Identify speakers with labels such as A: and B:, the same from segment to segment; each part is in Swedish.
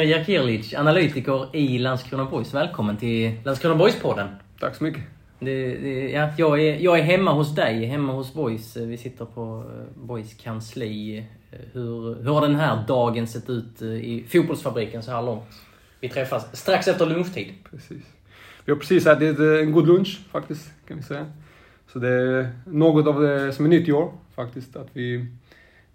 A: Amir Jakirlic, analytiker i Landskrona Boys. Välkommen till Landskrona Boys-podden.
B: Tack så mycket.
A: Det, det, ja, jag, är, jag är hemma hos dig, hemma hos Boys. Vi sitter på eh, Boys kansli. Hur, hur har den här dagen sett ut eh, i fotbollsfabriken så här långt? Vi träffas strax efter lunchtid.
B: Precis. Vi har precis ätit en god lunch faktiskt, kan vi säga. Så det är något av det som är nytt i år faktiskt, att vi,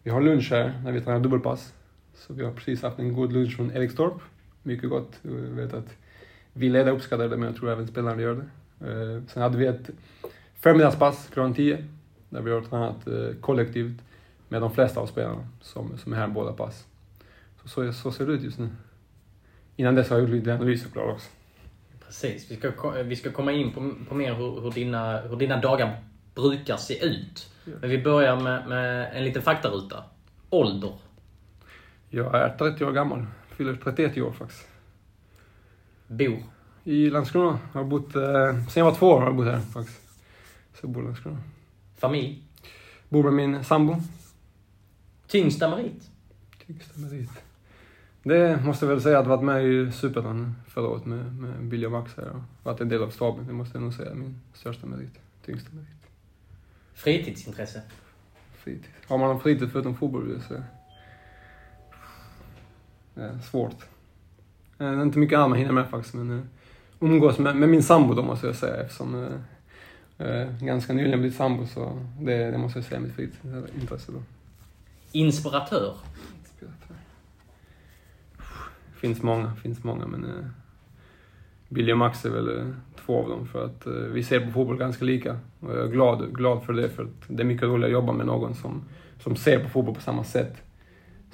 B: vi har lunch här när vi tränar dubbelpass. Så vi har precis haft en god lunch från Erikstorp. Mycket gott. Jag vet att vi ledare uppskattar det, men jag tror även spelarna gör det. Eh, sen hade vi ett förmiddagspass klockan 10, där vi har tränat eh, kollektivt med de flesta av spelarna som, som är här båda pass. Så, så, så ser det ut just nu. Innan dess har jag gjort lite analyser såklart också.
A: Precis. Vi ska, vi ska komma in på, på mer hur, hur, dina, hur dina dagar brukar se ut. Men vi börjar med, med en liten faktaruta. Ålder.
B: Jag är 30 år gammal. Fyller 31 i år faktiskt.
A: Bor?
B: I Landskrona. Jag har bott... Eh, sen jag var två år har jag bott här faktiskt. Så jag bor i Landskrona.
A: Familj?
B: Bor med min sambo.
A: Tyngsta merit?
B: Tyngsta merit? Det måste jag väl säga att varit med i Superettan förra året med, med Billy och Max här och varit en del av staben. Det måste jag nog säga min största merit. Tyngsta merit.
A: Fritidsintresse?
B: Fritid. Har man någon fritid förutom fotboll vill Eh, svårt. Eh, inte mycket annat man hinner med faktiskt, men eh, umgås med, med min sambo då måste jag säga eftersom ganska nyligen blivit sambo så det, det måste jag säga mitt fritidsintresse då.
A: Inspiratör?
B: Inspiratör. Finns många, finns många men eh, Billy och Max är väl eh, två av dem för att eh, vi ser på fotboll ganska lika. Och jag är glad, glad för det för att det är mycket roligare att jobba med någon som, som ser på fotboll på samma sätt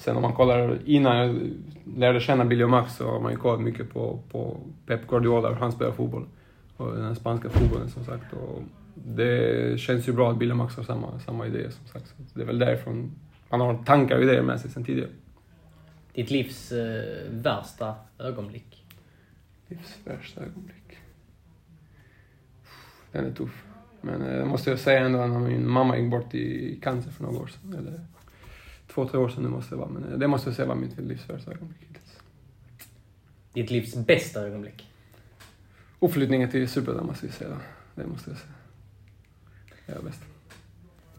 B: Sen om man kollar, innan jag lärde känna Billy och Max så har man ju kollat mycket på, på Pep Guardiola, hur han spelar fotboll. Och den spanska fotbollen som sagt. Och det känns ju bra att Billy och Max har samma, samma idéer som sagt. Så det är väl därifrån man har tankar och idéer med sig sen tidigare.
A: Ditt livs eh, värsta ögonblick?
B: Livs värsta ögonblick? Den är tuff. Men eh, det måste jag säga ändå när min mamma gick bort i cancer för några år sedan. Eller två, tre år sedan nu måste det vara. Men eh, det måste jag säga var mitt livs värsta ögonblick hittills.
A: Ditt livs bästa ögonblick?
B: Uppflyttningen till Superettan måste vi säga. Det måste jag säga. Det är bäst.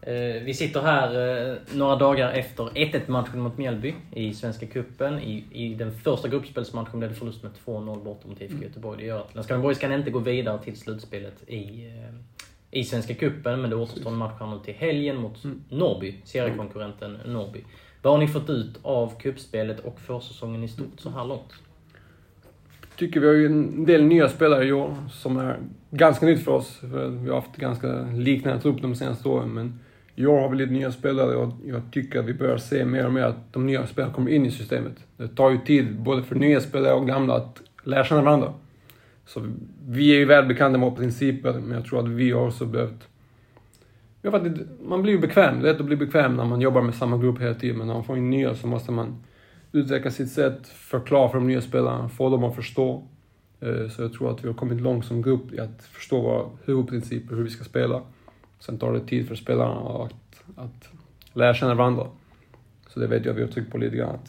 A: Eh, vi sitter här eh, några dagar efter 1-1 matchen mot Mjällby i Svenska Cupen. I, I den första gruppspelsmatchen blev det förlust med 2-0 bortom mot IFK mm. Göteborg. Det gör att Landskrona Boys kan inte gå vidare till slutspelet i i Svenska Cupen, men det återstår en match nu till helgen mot mm. Norrby, seriekonkurrenten Norrby. Vad har ni fått ut av kuppspelet och försäsongen i stort så här långt?
B: Tycker vi har ju en del nya spelare i år som är ganska nytt för oss. För vi har haft ganska liknande trupp de senaste åren, men i år har vi lite nya spelare och jag tycker att vi börjar se mer och mer att de nya spelarna kommer in i systemet. Det tar ju tid, både för nya spelare och gamla, att lära känna varandra. Så vi är ju välbekanta med våra principer, men jag tror att vi har också behövt... Ja, för man blir ju bekväm. Det är lätt att bli bekväm när man jobbar med samma grupp hela tiden, men när man får in nya så måste man utveckla sitt sätt, förklara för de nya spelarna, få dem att förstå. Eh, så jag tror att vi har kommit långt som grupp i att förstå våra huvudprinciper, hur vi ska spela. Sen tar det tid för spelarna att, att lära känna varandra. Så det vet jag att vi har tryckt på lite grann.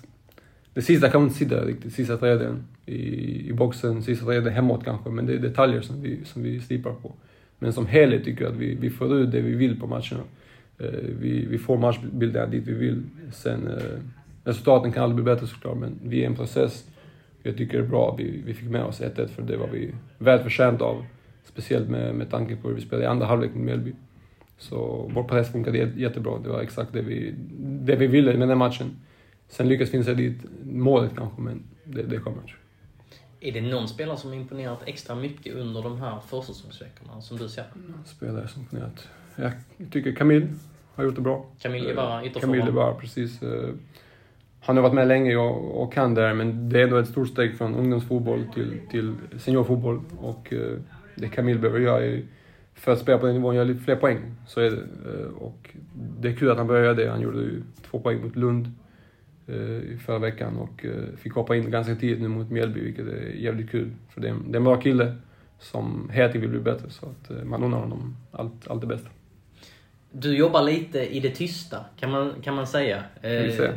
B: Det sista kan man inte sitta riktigt, sista tredjedelen i, i boxen, sista tredje hemåt kanske, men det är detaljer som vi, som vi slipar på. Men som helhet tycker jag att vi, vi får ut det vi vill på matcherna. Eh, vi, vi får matchbilderna dit vi vill. Sen, eh, resultaten kan aldrig bli bättre såklart, men vi är i en process. Jag tycker det är bra att vi, vi fick med oss 1-1, för det var vi väl förtjänt av. Speciellt med, med tanke på hur vi spelade i andra halvlek med Mjällby. Så vår press funkade jättebra. Det var exakt det vi, det vi ville med den matchen. Sen lyckas vi inte dit målet kanske, men det, det kommer.
A: Är det någon spelare som imponerat extra mycket under de här försäsongsveckorna som du ser?
B: Någon spelare som imponerat? Jag tycker Camille har gjort det bra.
A: Camille Jebara, ytterforward.
B: Camille Jebara, precis. Eh, Han har varit med länge och, och kan där, men det är ändå ett stort steg från ungdomsfotboll till, till seniorfotboll. Och eh, det Camille behöver göra är, för att spela på den nivån, göra lite fler poäng. Så är det. Eh, Och det är kul att han börjar göra det. Han gjorde ju två poäng mot Lund eh, i förra veckan och eh, fick hoppa in ganska tidigt nu mot Mjällby, vilket är jävligt kul. För det är, det är en bra kille som hela tiden vill bli bättre, så att eh, man unnar honom allt, allt det bästa.
A: Du jobbar lite i det tysta, kan man, kan man säga. Eh,
B: säga.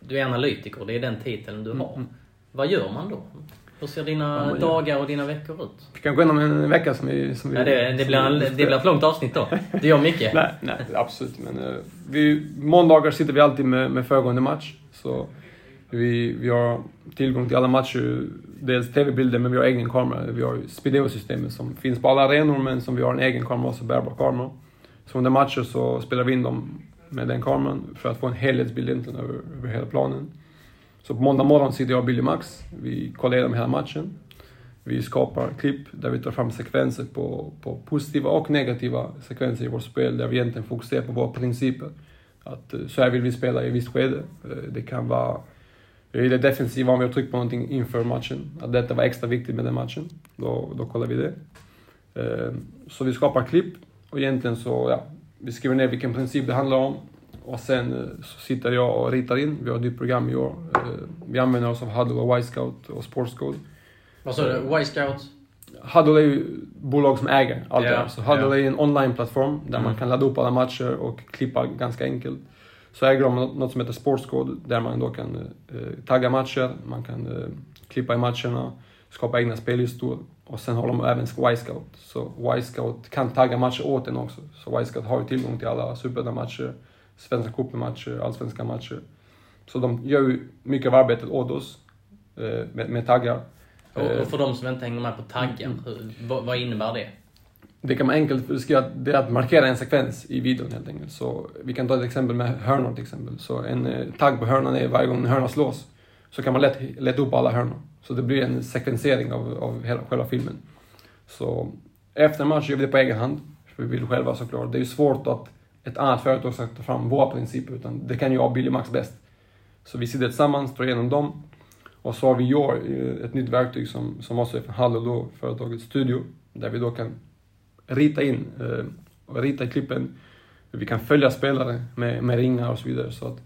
A: Du är analytiker, det är den titeln du har.
B: mm.
A: Vad gör man då? Hur ser dina
B: gör?
A: dagar och dina veckor ut?
B: Vi kan gå igenom en vecka som vi... Som vi
A: Nej, det, det, blir en, det blir ett långt avsnitt då. Du gör mycket.
B: Nej, nej, absolut. Men uh, vi, måndagar sitter vi alltid med, med föregående match. Så vi, vi har tillgång till alla matcher. Dels tv-bilder, men vi har egen kamera. Vi har Spideo-systemet som finns på alla arenor, men som vi har en egen kamera, också bärbar kamera. Så under matcher så spelar vi in dem med den kameran för att få en helhetsbild egentligen över, över hela planen. Så på måndag morgon sitter jag och Billy Max. Vi kollar igenom hela matchen. Vi skapar klipp där vi tar fram sekvenser på, på positiva och negativa sekvenser i vårt spel där vi egentligen fokuserar på våra principer. Att eh, så här vill vi spela i ett visst skede. Eh, det kan vara eh, i det defensiva om vi har tryckt på någonting inför matchen. Att detta var extra viktigt med den matchen. Då, då kollar vi det. Så vi skapar klipp och egentligen så, ja, vi skriver ner vilken princip det handlar om. Och sen eh, så sitter jag och ritar in. Vi har ett nytt program i år. Eh, Vi använder oss av Huddle och Y-Scout och Sportscode.
A: Vad sa du? Y-Scout?
B: Huddle är ju bolag som äger allt
A: Ja,
B: det här. Så Huddle
A: ja.
B: är en online-plattform där
A: Mm.
B: man kan ladda upp alla matcher och klippa ganska enkelt. Så äger de något som heter Sportscode där man då kan eh, tagga matcher, man kan eh, klippa i matcherna, skapa egna spellistor och sen har de även Y-Scout. Så Y-Scout kan tagga matcher åt en också. Så Y-Scout har ju tillgång till alla Superettan-matcher, Svenska cupen-matcher, Allsvenska matcher. Så de gör ju mycket av arbetet åt oss eh, med, med taggar.
A: Och,
B: Eh,
A: för de som inte hänger med på taggar,
B: Mm.
A: hur, vad, vad innebär det?
B: Det kan man enkelt beskriva, det är att markera en sekvens i videon helt enkelt. Så vi kan ta ett exempel med hörnor till exempel. Så en eh, tagg på hörnan är varje gång en hörna slås. Så kan man lätt leta upp alla hörnor. Så det blir en sekvensering av, av hela, själva filmen. Så efter en match gör vi det på egen hand. För vi vill själva såklart. Det är ju svårt att ett annat företag ska ta fram våra principer. Utan det kan jag och Billy Max bäst. Så vi sitter tillsammans, tar igenom dem. Och så har vi Your, eh, ett nytt verktyg som, som också är från Hallå företagets Studio. Där vi då kan rita in eh, och rita i klippen. Vi kan följa spelare med, med ringar och så vidare. Så att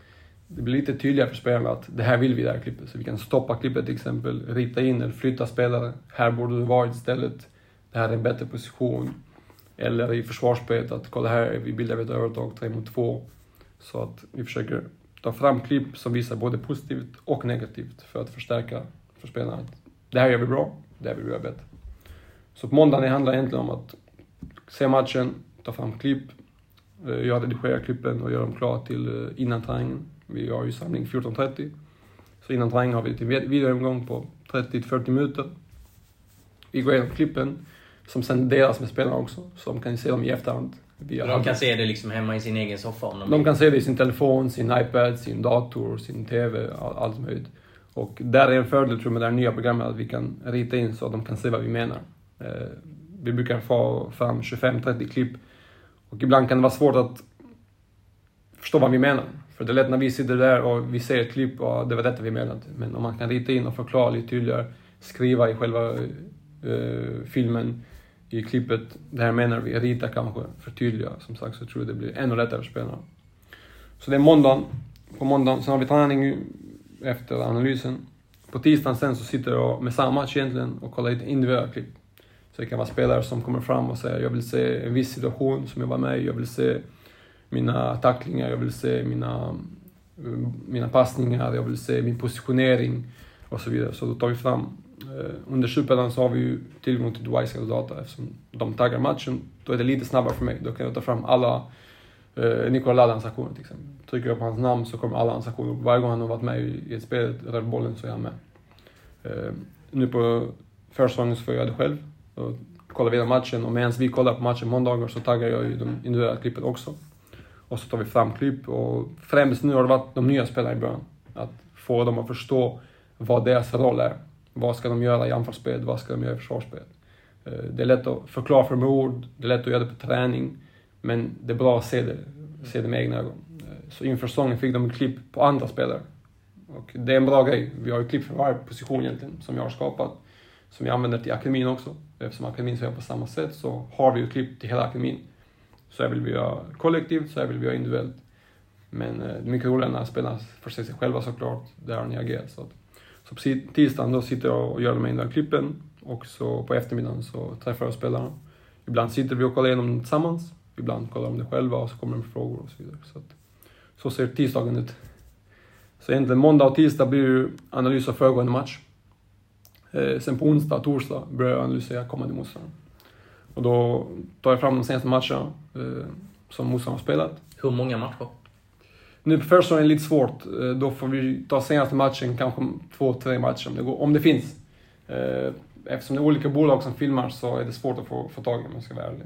B: det blir lite tydligare för spelarna att det här vill vi i det här klippet. Så vi kan stoppa klippet till exempel, rita in eller flytta spelare. Här borde du varit istället. Det här är en bättre position. Eller i försvarsspelet att kolla här, vi bildar ett övertag, tre mot två. Så att vi försöker ta fram klipp som visar både positivt och negativt för att förstärka för spelarna att det här gör vi bra, det här vill vi göra bättre. Så på måndagen handlar det egentligen om att se matchen, ta fram klipp, eh, jag redigerar klippen och gör dem klara till eh, innan träningen. Vi har ju samling 14.30. Så innan träningen har vi en videoomgång på 30-40 minuter. Vi går igenom klippen som sen delas med spelarna också, så de kan se dem i efterhand. via
A: De kan se det liksom hemma i sin egen soffa om de
B: De kan se det i sin telefon, sin iPad, sin dator, sin TV, all, allt möjligt. Och där är en fördel tror jag med det här nya programmet att vi kan rita in så att de kan se vad vi menar. Eh, vi brukar få fram 25-30 klipp och ibland kan det vara svårt att förstå vad vi menar. För det är lätt när vi sitter där och vi ser ett klipp och det var detta vi menade. Men om man kan rita in och förklara lite tydligare, skriva i själva eh, filmen, i klippet, det här menar vi, rita kanske, förtydliga som sagt, så tror jag det blir ännu lättare för spelarna. Så det är måndagen. På måndagen, sen har vi träning efter analysen. På tisdagen sen så sitter jag med samma match egentligen och kollar lite individuella klipp. Så det kan vara spelare som kommer fram och säger jag vill se en viss situation som jag var med i, jag vill se mina tacklingar, jag vill se mina, eh, mina passningar, jag vill se min positionering och så vidare. Så då tar vi fram Eh, under Superettan så har vi ju tillgång till typ Dwyscale data eftersom de taggar matchen. Då är det lite snabbare för mig. Då kan jag ta fram alla eh, Nikola Ladans aktioner till exempel. Trycker jag på hans namn så kommer alla hans aktioner upp. Varje gång han har varit med i ett spel, rör bollen, så är han med. Eh, nu på försäsongen så får jag göra det själv. Då kollar vi matchen och medan vi kollar på matchen måndagar så taggar jag ju de individuella klippen också. Och så tar vi fram klipp och främst nu har det varit de nya spelarna i början. Att få dem att förstå vad deras roll är. Vad ska de göra i anfallsspelet? Vad ska de göra i försvarsspelet? Eh, det är lätt att förklara för med ord, det är lätt att göra det på träning. Men det är bra att se det, se det med egna ögon. Eh, så inför säsongen fick de klipp på andra spelare. Och det är en bra grej. Vi har ju klipp för varje position egentligen, som jag har skapat. Som vi använder till akademin också. Eftersom akademin ser på samma sätt så har vi ju klipp till hela akademin. Så här vill vi göra kollektivt, så här vill vi göra individuellt. Men eh, det är mycket roligare när spelarna får se sig själva såklart. Där har ni agerat. Så, att, så på tisdagen då sitter jag och gör de individuella klippen. Och så på eftermiddagen så träffar jag spelarna. Ibland sitter vi och kollar igenom dem tillsammans. Ibland kollar de det själva och så kommer de med frågor och så vidare. Så, att, så ser tisdagen ut. Så egentligen måndag och tisdag blir ju analys av föregående match. Eh, sen på onsdag och torsdag börjar jag analysera kommande motståndare. Och då tar jag fram de senaste matcherna eh, som motståndarna har spelat.
A: Hur många matcher?
B: Nu på försäsongen är det lite svårt. Eh, då får vi ta senaste matchen, kanske två, tre matcher om det, går, om det finns. Eh, eftersom det är olika bolag som filmar så är det svårt att få, få tag i om jag ska vara ärlig.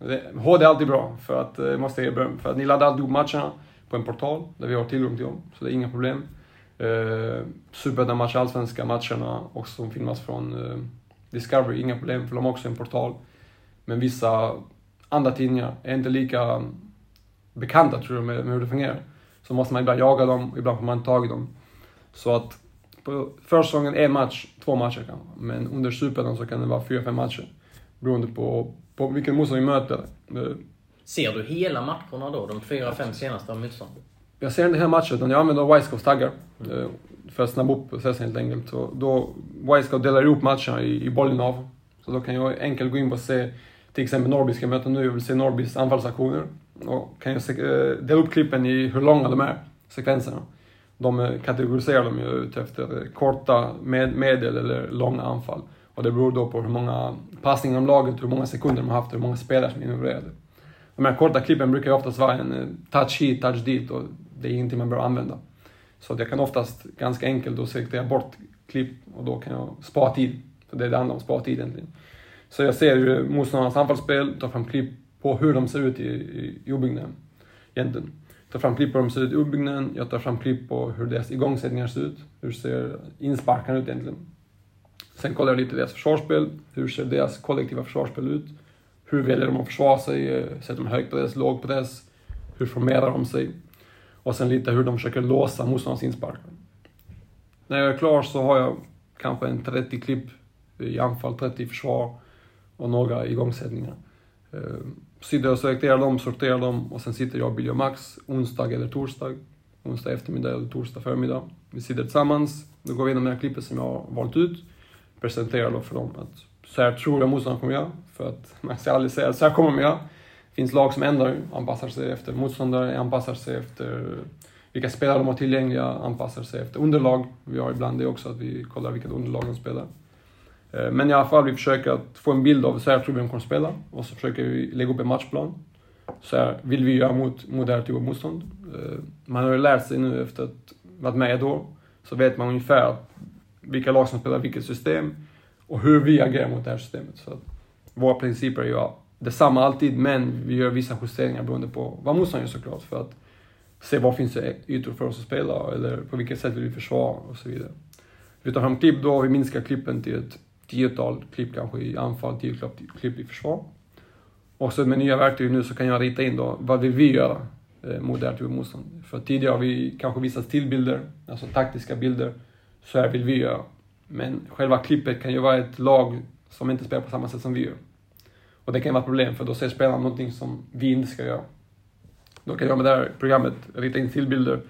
B: Eh, HD är alltid bra, för att, jag måste ge beröm, för att ni laddar alltid upp matcherna på en portal där vi har tillgång till dem, så det är inga problem. Eh, Superettan-matcher, allsvenska matcherna också som filmas från eh, Discovery, inga problem för de har också en portal. Men vissa andra tidningar är inte lika bekanta tror jag med, med hur det fungerar. Så måste man ibland jaga dem, ibland får man tag i dem. Så att på försäsongen en match, två matcher kanske. Men under Superettan så kan det vara fyra, fem matcher. Beroende på, på vilken motståndare vi möter.
A: Ser du hela matcherna då? De fyra, fem senaste av motståndet?
B: Jag ser inte hela matchen, utan jag använder Wisecows taggar. Mm. För att snabba upp processen helt enkelt. Så då Wisecow delar ihop matcherna i, i bollen av. Så då kan jag enkelt gå in och se, till exempel Norrby ska möta nu, jag vill se Norrbys anfallsaktioner. Och kan jag eh, dela upp klippen i hur långa de är, sekvenserna. De eh, kategoriserar dem ju ut efter korta, med, medel eller långa anfall. Och det beror då på hur många passningar om laget, hur många sekunder de har haft och hur många spelare som är involverade. De här korta klippen brukar ju oftast vara en eh, touch hit, touch dit och det är ingenting man bör använda. Så jag kan oftast ganska enkelt då selektera bort klipp och då kan jag spara tid. För det är det andra, om, spara tid egentligen. Så jag ser ju motståndarnas anfallsspel, tar fram klipp på hur de ser ut i, i, i uppbyggnaden. Egentligen. Tar fram klipp på hur de ser ut i uppbyggnaden, jag tar fram klipp på hur deras igångsättningar ser ut. Hur ser insparkarna ut egentligen? Sen kollar jag lite deras försvarsspel, hur ser deras kollektiva försvarsspel ut? Hur väljer de att försvara sig? Sätter de högt press, låg press? Hur formerar de sig? Och sen lite hur de försöker låsa motståndarens insparkar. När jag är klar så har jag kanske en 30 klipp i anfall, 30 i försvar och några igångsättningar. Ehm, Eh, sitter och selekterar dem, sorterar dem och sen sitter jag, Billy och Max onsdag eller torsdag. Onsdag eftermiddag eller torsdag förmiddag. Vi sitter tillsammans, då går vi igenom det här klippet som jag har valt ut. Presenterar då för dem att så här tror jag motståndaren kommer göra. För att man ska aldrig säga så här kommer de göra. Det finns lag som ändrar, anpassar sig efter motståndare, anpassar sig efter vilka spelare de har tillgängliga, anpassar sig efter underlag. Vi har ibland det också, att vi kollar vilket underlag de spelar. Eh, men i alla fall, vi försöker att få en bild av så här tror vi de kommer spela. Och så försöker vi lägga upp en matchplan. Så här vill vi göra mot, mot det här typen av motstånd. Eh, man har ju lärt sig nu efter att varit med ett år, så vet man ungefär vilka lag som spelar vilket system och hur vi agerar mot det här systemet. Så att våra principer är ju detsamma alltid, men vi gör vissa justeringar beroende på vad motståndaren gör såklart. För att se var finns det ytor för oss att spela, eller på vilket sätt vill vi försvara och så vidare. Vi tar fram klipp då, vi minskar klippen till ett tiotal klipp kanske i anfall, tio klipp i försvar. Och så med nya verktyg nu så kan jag rita in då, vad vill vi göra eh, mot det här typen av motstånd? För tidigare har vi kanske visat stillbilder, alltså taktiska bilder. Så här vill vi göra. Men själva klippet kan ju vara ett lag som inte spelar på samma sätt som vi gör. Och det kan vara ett problem, för då ser spelarna någonting som vi inte ska göra. Då kan jag med det här programmet rita in stillbilder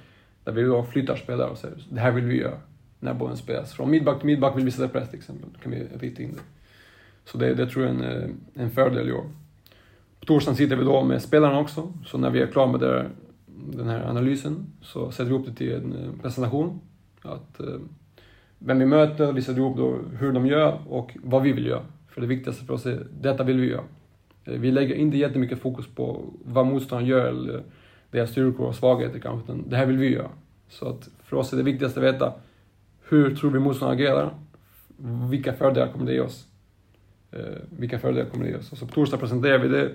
B: där vi då flyttar spelare och säger det här vill vi göra när bollen spelas. Från midback till midback vill vi sätta press till exempel. Då kan vi rita in det. Så det, det tror jag är en, eh, en fördel i år. På torsdagen sitter vi då med spelarna också, så när vi är klara med det, den här analysen så sätter vi upp det till en eh, presentation. Att, eh, vem vi möter, vi sätter ihop då hur de gör och vad vi vill göra. För det viktigaste för oss är, detta vill vi göra. Eh, vi lägger inte jättemycket fokus på vad motståndaren gör eller deras styrkor och svagheter kanske, utan det här vill vi göra. Så att för oss är det viktigaste att veta hur tror vi motståndaren agerar? Vilka fördelar kommer det ge oss? Eh, vilka fördelar kommer det ge oss? Och så på torsdag presenterar vi det.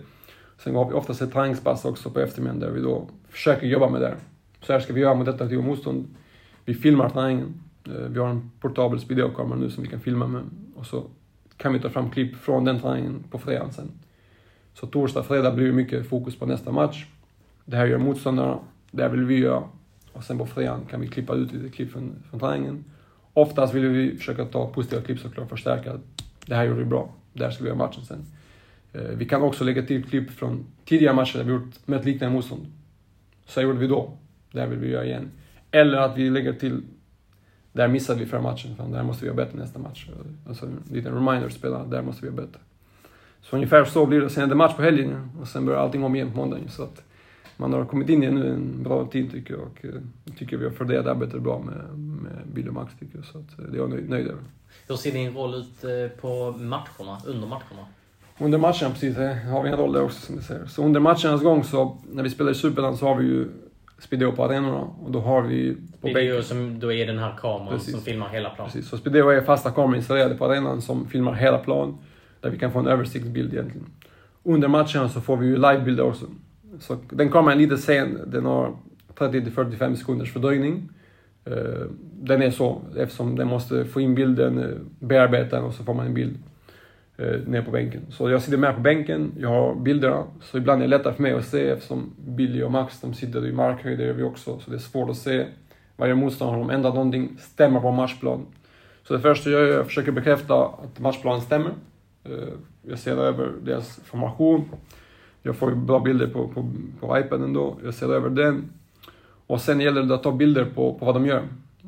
B: Sen har vi oftast ett träningspass också på eftermiddagen där vi då försöker jobba med det. Så här ska vi göra mot detta typ av motstånd. Vi filmar träningen. Eh, vi har en portabel videokamera nu som vi kan filma med. Och så kan vi ta fram klipp från den träningen på fredagen sen. Så torsdag, fredag blir det mycket fokus på nästa match. Det här gör motståndarna, det här vill vi göra. Och sen på fredagen kan vi klippa ut lite klipp från, från träningen. Oftast vill vi försöka ta positiva klipp såklart, förstärka. Det här gjorde vi bra, där ska vi göra matchen sen. Eh, vi kan också lägga till klipp från tidigare matcher där vi gjort, mött liknande motstånd. Så här gjorde vi då, det här vill vi göra igen. Eller att vi lägger till där missade vi förra matchen, fan, där måste vi göra bättre nästa match. Alltså en liten reminder spela, där måste vi göra bättre. Så ungefär så blir det. Sen är det match på helgen och sen börjar allting om igen på måndagen. Så att man har kommit in i nu en bra tid tycker jag och jag tycker vi har fördelat arbetet bra med, med Bill och Max tycker jag. Så att det är jag nöjd, nöjd över.
A: Hur ser din roll ut eh, på matcherna, under matcherna?
B: Under matcherna, precis, har vi en roll där också som du säger. Så under matchernas gång så, när vi spelar i Superettan så har vi ju Speedeo på arenorna och då har vi...
A: På Speedeo som då är den här kameran Precis. som filmar hela planen.
B: Precis, så Speedeo är fasta kameror installerade på arenan som filmar hela plan. Där vi kan få en översiktsbild egentligen. Under matcherna så får vi ju livebilder också. Så den kameran är lite sen, den har 30-45 sekunders fördröjning. Den är så eftersom den måste få in bilden, eh, bearbeta den och så får man en bild eh, ner på bänken. Så jag sitter med på bänken, jag har bilderna, så ibland är det lättare för mig att se eftersom Billy och Max de sitter i markhöjd, det gör vi också, så det är svårt att se varje motståndare, om har de ändrat någonting, stämmer på matchplan. Så det första jag gör, jag försöker bekräfta att matchplanen stämmer. Eh, jag ser över deras formation. Jag får ju bra bilder på, på, på iPaden då, jag ser över den. Och sen gäller det att ta bilder på, på vad de gör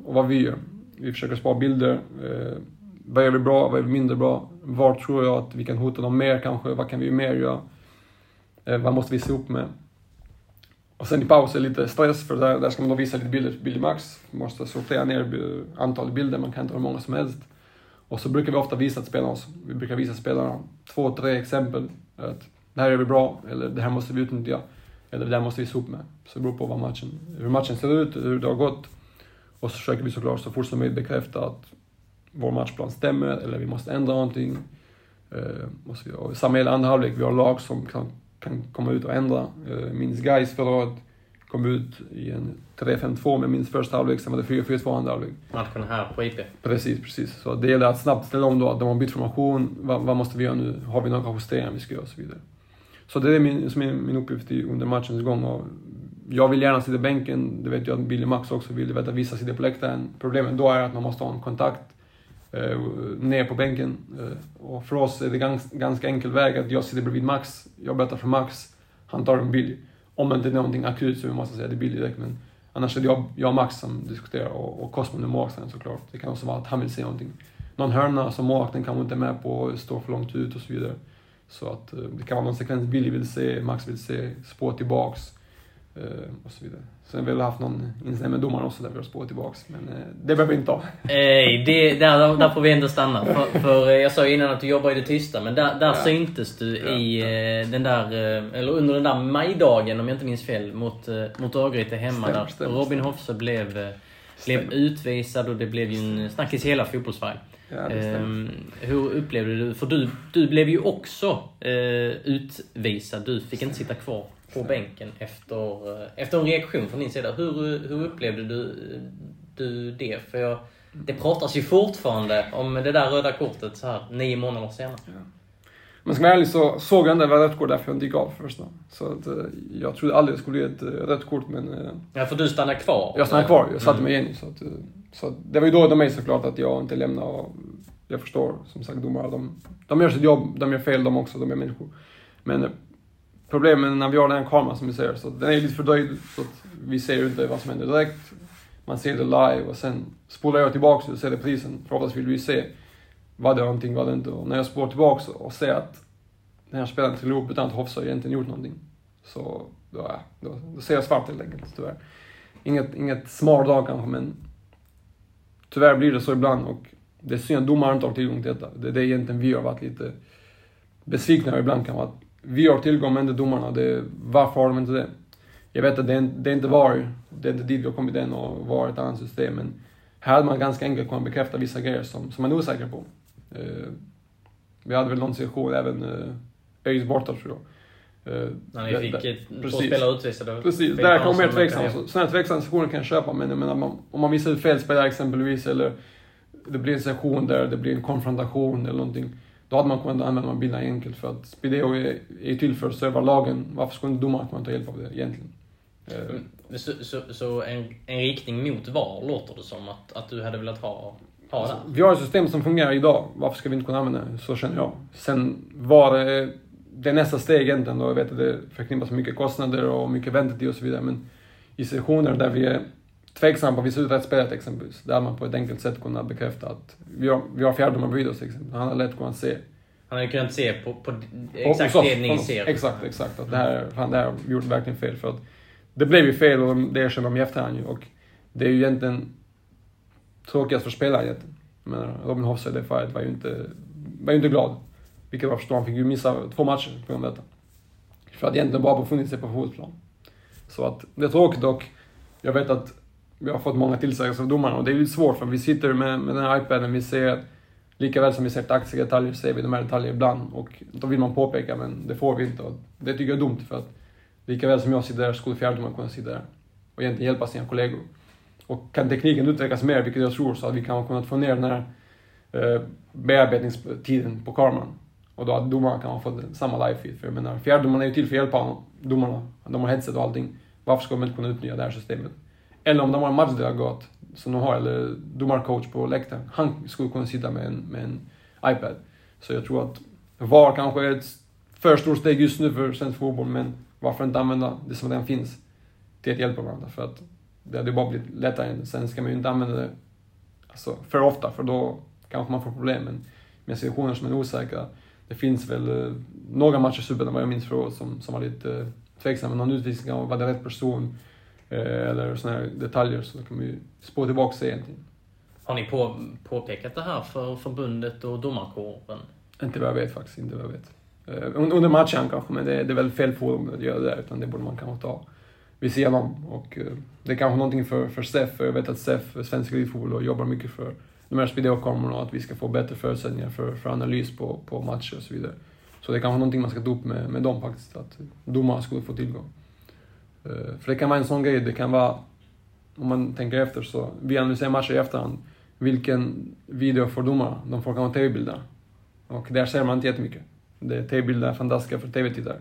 B: och vad vi gör. Vi försöker spara bilder. Eh, vad gör vi bra? Vad är vi mindre bra? Var tror jag att vi kan hota dem mer kanske? Vad kan vi mer göra? Eh, vad måste vi se upp med? Och sen i pausen, lite stress, för där, där ska man då visa lite bilder till Billy Max. Man måste sortera ner antalet bilder, man kan inte ha hur många som helst. Och så brukar vi ofta visa till spelarna, vi brukar visa spelarna två, tre exempel. Att det här gör vi bra, eller det här måste vi utnyttja, eller det här måste vi se upp med. Så det beror på vad matchen, hur matchen ser ut, hur det har gått. Och så försöker vi såklart så fort som möjligt bekräfta att vår matchplan stämmer eller vi måste ändra någonting. Eh, och, samma gäller andra halvlek, vi har lag som kan, kan komma ut och ändra. Eh, minns Gais förra året kom ut i en 3-5-2 med minst första halvlek, sen var det 4-4-2 andra halvlek.
A: Matchen här på IP?
B: Precis, precis. Så det gäller att snabbt ställa om då, att de har bytt formation, vad, vad måste vi göra nu? Har vi några justeringar vi ska göra och så vidare. Så det är min, som är min uppgift under matchens gång. Och jag vill gärna sitta i bänken, det vet jag att Billy Max också vill, det vet att vissa sitter på läktaren. Problemet då är att man måste ha en kontakt eh, ner på bänken. Eh, och för oss är det gans, ganska enkel väg att jag sitter bredvid Max, jag berättar för Max, han tar en Billy. Om det inte är någonting akut så vi måste säga det är Billy direkt, men annars är det jag, jag och Max som diskuterar och, och Cosmo är målvakten såklart. Det kan också vara att han vill säga någonting. Någon hörna som målvakten kanske inte är med på, står för långt ut och så vidare. Så att eh, det kan vara någon sekvens Billy vill se, Max vill se, spår tillbaks och så vidare. Sen har vi haft någon incident med domaren också där vi har spårat tillbaks. Men eh, det behöver vi inte ha.
A: Eh, det, där, där får vi ändå stanna. För, för jag sa ju innan att du jobbar i det tysta, men där, där ja. syntes du ja, i ja. den där, eller under den där majdagen om jag inte minns fel, mot, mot Örgryte hemma. Stämmer, där stämmer, Robin Hofse blev, blev utvisad och det blev ju en snackis i hela fotbollssverige. Ja, um, hur upplevde du För du, du blev ju också uh, utvisad. Du fick inte sitta kvar på bänken efter, uh, efter en reaktion från din sida. Hur, hur upplevde du, du det? För jag, det pratas ju fortfarande om det där röda kortet så här nio månader senare. Ja.
B: Men ska man ärlig så såg jag inte det var rött kort därför jag gick av första. Så att, uh, jag trodde aldrig det skulle bli ett rött kort men...
A: ja, för du stannade kvar?
B: Jag stannade kvar. Jag satte mm. mig igen. Så att, så det var ju dåligt av mig såklart att jag inte lämnade. Och jag förstår som sagt domare, de, de gör sitt jobb, de gör fel de också, de är människor. Men eh, problemet när vi har den här kameran som vi ser, så den är lite fördröjd så att vi ser inte vad som händer direkt. Man ser det live och sen spolar jag tillbaka och ser reprisen. För oftast vill vi se, var det någonting, var det inte? Och när jag spolar tillbaka och ser att den här spelaren till upp utan att Hofsa egentligen gjort någonting. Så då, då, då ser jag svart helt enkelt, tyvärr. Inget, inget smart dag kanske, men tyvärr blir det så ibland och det är synd att domaren inte har tillgång till detta. Det är det egentligen vi har varit lite besvikna över ibland kan vara. Att vi har tillgång men inte domarna. Det, varför har de inte det? Jag vet att det är, det är inte VAR, det är inte dit vi har kommit än och VAR är ett annat system. Men här hade man ganska enkelt kunnat bekräfta vissa grejer som, som man är osäker på. Uh, vi hade väl någon situation även uh, ÖIS borta tror jag
A: Uh, När ni fick där, två spelare utvisade?
B: Precis, där kan man mer tveksam. Sådana tveksamma situationer kan jag köpa, men jag menar, om man visar ut fel spelare exempelvis, eller det blir en session där det blir en konfrontation eller någonting. Då hade man kunnat använda de bilderna enkelt för att Spideo är, är till för att serva lagen. Varför skulle inte domaren kunna ta hjälp av det egentligen?
A: Mm. Så, så, så, en, en riktning mot VAR låter det som att, att du hade velat ha, ha alltså,
B: Vi har ett system som fungerar idag. Varför ska vi inte kunna använda det? Så känner jag. Sen var det, det är nästa steg egentligen. Då. Jag vet att det förknippas med mycket kostnader och mycket väntetid och så vidare. Men i situationer där vi är tveksamma på vissa rättsspelet exempelvis. Där man på ett enkelt sätt kunnat bekräfta att vi har, vi har fjärdomaren bredvid oss. Exempel. Han har lätt kunnat se.
A: Han hade kunnat se på, på exakt och det ni ser.
B: Exakt, exakt. Att det här, fan, det här har gjort verkligen fel. För att det blev ju fel och det erkänner de i efterhand ju. Och det är ju egentligen tråkigast för spelaren egentligen. Menar, Robin Hoffsö det fallet var ju inte, var ju inte glad. Vilket jag förstår, han fick ju missa två matcher på grund av detta. För att egentligen bara befunnit sig på fotbollsplan. Så att det är tråkigt och jag vet att vi har fått många tillsägelser av domarna och det är lite svårt för vi sitter med, med den här iPaden, vi ser lika väl som vi ser taktiska detaljer ser vi de här detaljerna ibland och då vill man påpeka men det får vi inte och det tycker jag är dumt för att lika väl som jag sitter där skulle fjärdedomaren kunna sitta där och egentligen hjälpa sina kollegor. Och kan tekniken utvecklas mer, vilket jag tror, så att vi kan kunnat få ner den här eh, bearbetningstiden på kameran. Och då att domarna kan få samma live-feed. För jag menar, fjärdedomarna är ju till för att hjälpa domarna. De har headset och allting. Varför ska de inte kunna utnyttja det här systemet? Eller om de har en matchdelegat som de har, eller domarcoach på läktaren. Han skulle kunna sitta med en, med en iPad. Så jag tror att VAR kanske är ett för stort steg just nu för svensk fotboll, men varför inte använda det som redan finns till att hjälpa varandra? För att det hade bara blivit lättare. Sen ska man ju inte använda det alltså, för ofta, för då kanske man får problem. Men med situationer som är osäkra. Det finns väl eh, några matcher i Superettan, vad jag minns förra som, som var lite eh, tveksamma. Någon utvisning, var det rätt person? Eh, eller sådana här detaljer, så kan vi spå tillbaka sig egentligen.
A: Har ni på, påpekat det här för förbundet och domarkåren?
B: Inte vad jag vet faktiskt, inte vad jag vet. Eh, under matchen kanske, men det, det är väl fel forum att göra det, utan det borde man kanske ta vid sidan om. Och eh, det är kanske någonting för, för SEF, för jag vet att SEF, Svensk Elitfotboll, jobbar mycket för de här videokamerorna och att vi ska få bättre förutsättningar för, för analys på, på matcher och så vidare. Så det är kanske någonting man ska ta upp med, med dem faktiskt, att domarna skulle få tillgång. Eh, för det kan vara en sån grej, det kan vara, om man tänker efter så, vi analyserar matcher i efterhand. Vilken video får domarna? De får kanske tv-bilder. Och där ser man inte jättemycket. TV-bilder är fantastiska för tv-tittare.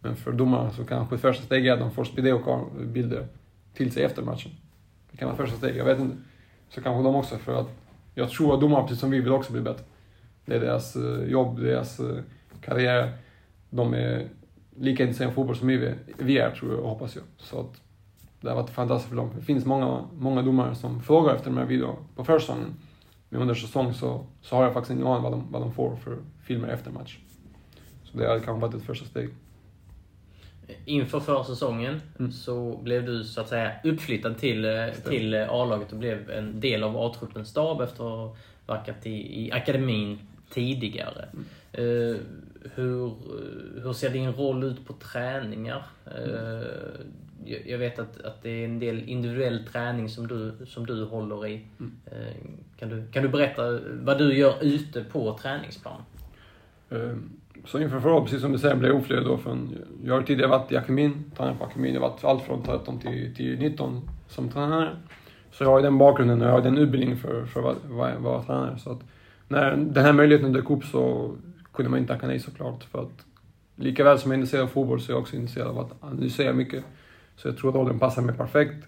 B: Men för domarna så kanske första steget är att de får videobilder till sig efter matchen. Det kan vara första steget, jag vet inte. Så kanske de också, för att jag tror att domarna, precis som vi, vill också bli bättre. Det är deras eh, jobb, deras eh, karriär. De är lika intresserade av fotboll som vi, vi är, tror jag och hoppas jag. Så att det har varit fantastiskt för dem. Det finns många, många domare som frågar efter de här videorna på försäsongen. Men under säsong så, så har jag faktiskt ingen aning vad de, vad de får för filmer efter match. Så det hade kanske varit ett första steg.
A: Inför förra säsongen mm. så blev du så att säga uppflyttad till, eh, till eh, A-laget och blev en del av A-truppens stab efter att ha verkat i, i akademin tidigare. Mm. Uh, hur, hur ser din roll ut på träningar? Uh, jag vet att, att det är en del individuell träning som du, som du håller i. Mm. Uh, kan, du, kan du berätta vad du gör ute på träningsplan?
B: Så inför förra precis som du säger, blev jag oflödig då. Från, jag har tidigare varit i akademin, tränat på akademin. Jag har varit allt från 13 till, till 19 som tränare. Så jag har den bakgrunden och jag har den utbildningen för, för att vara, vara tränare. Så att när den här möjligheten dök upp så kunde man inte tacka nej såklart. För att lika väl som jag är intresserad av fotboll så är jag också intresserad av att analysera mycket. Så jag tror att rollen passar mig perfekt.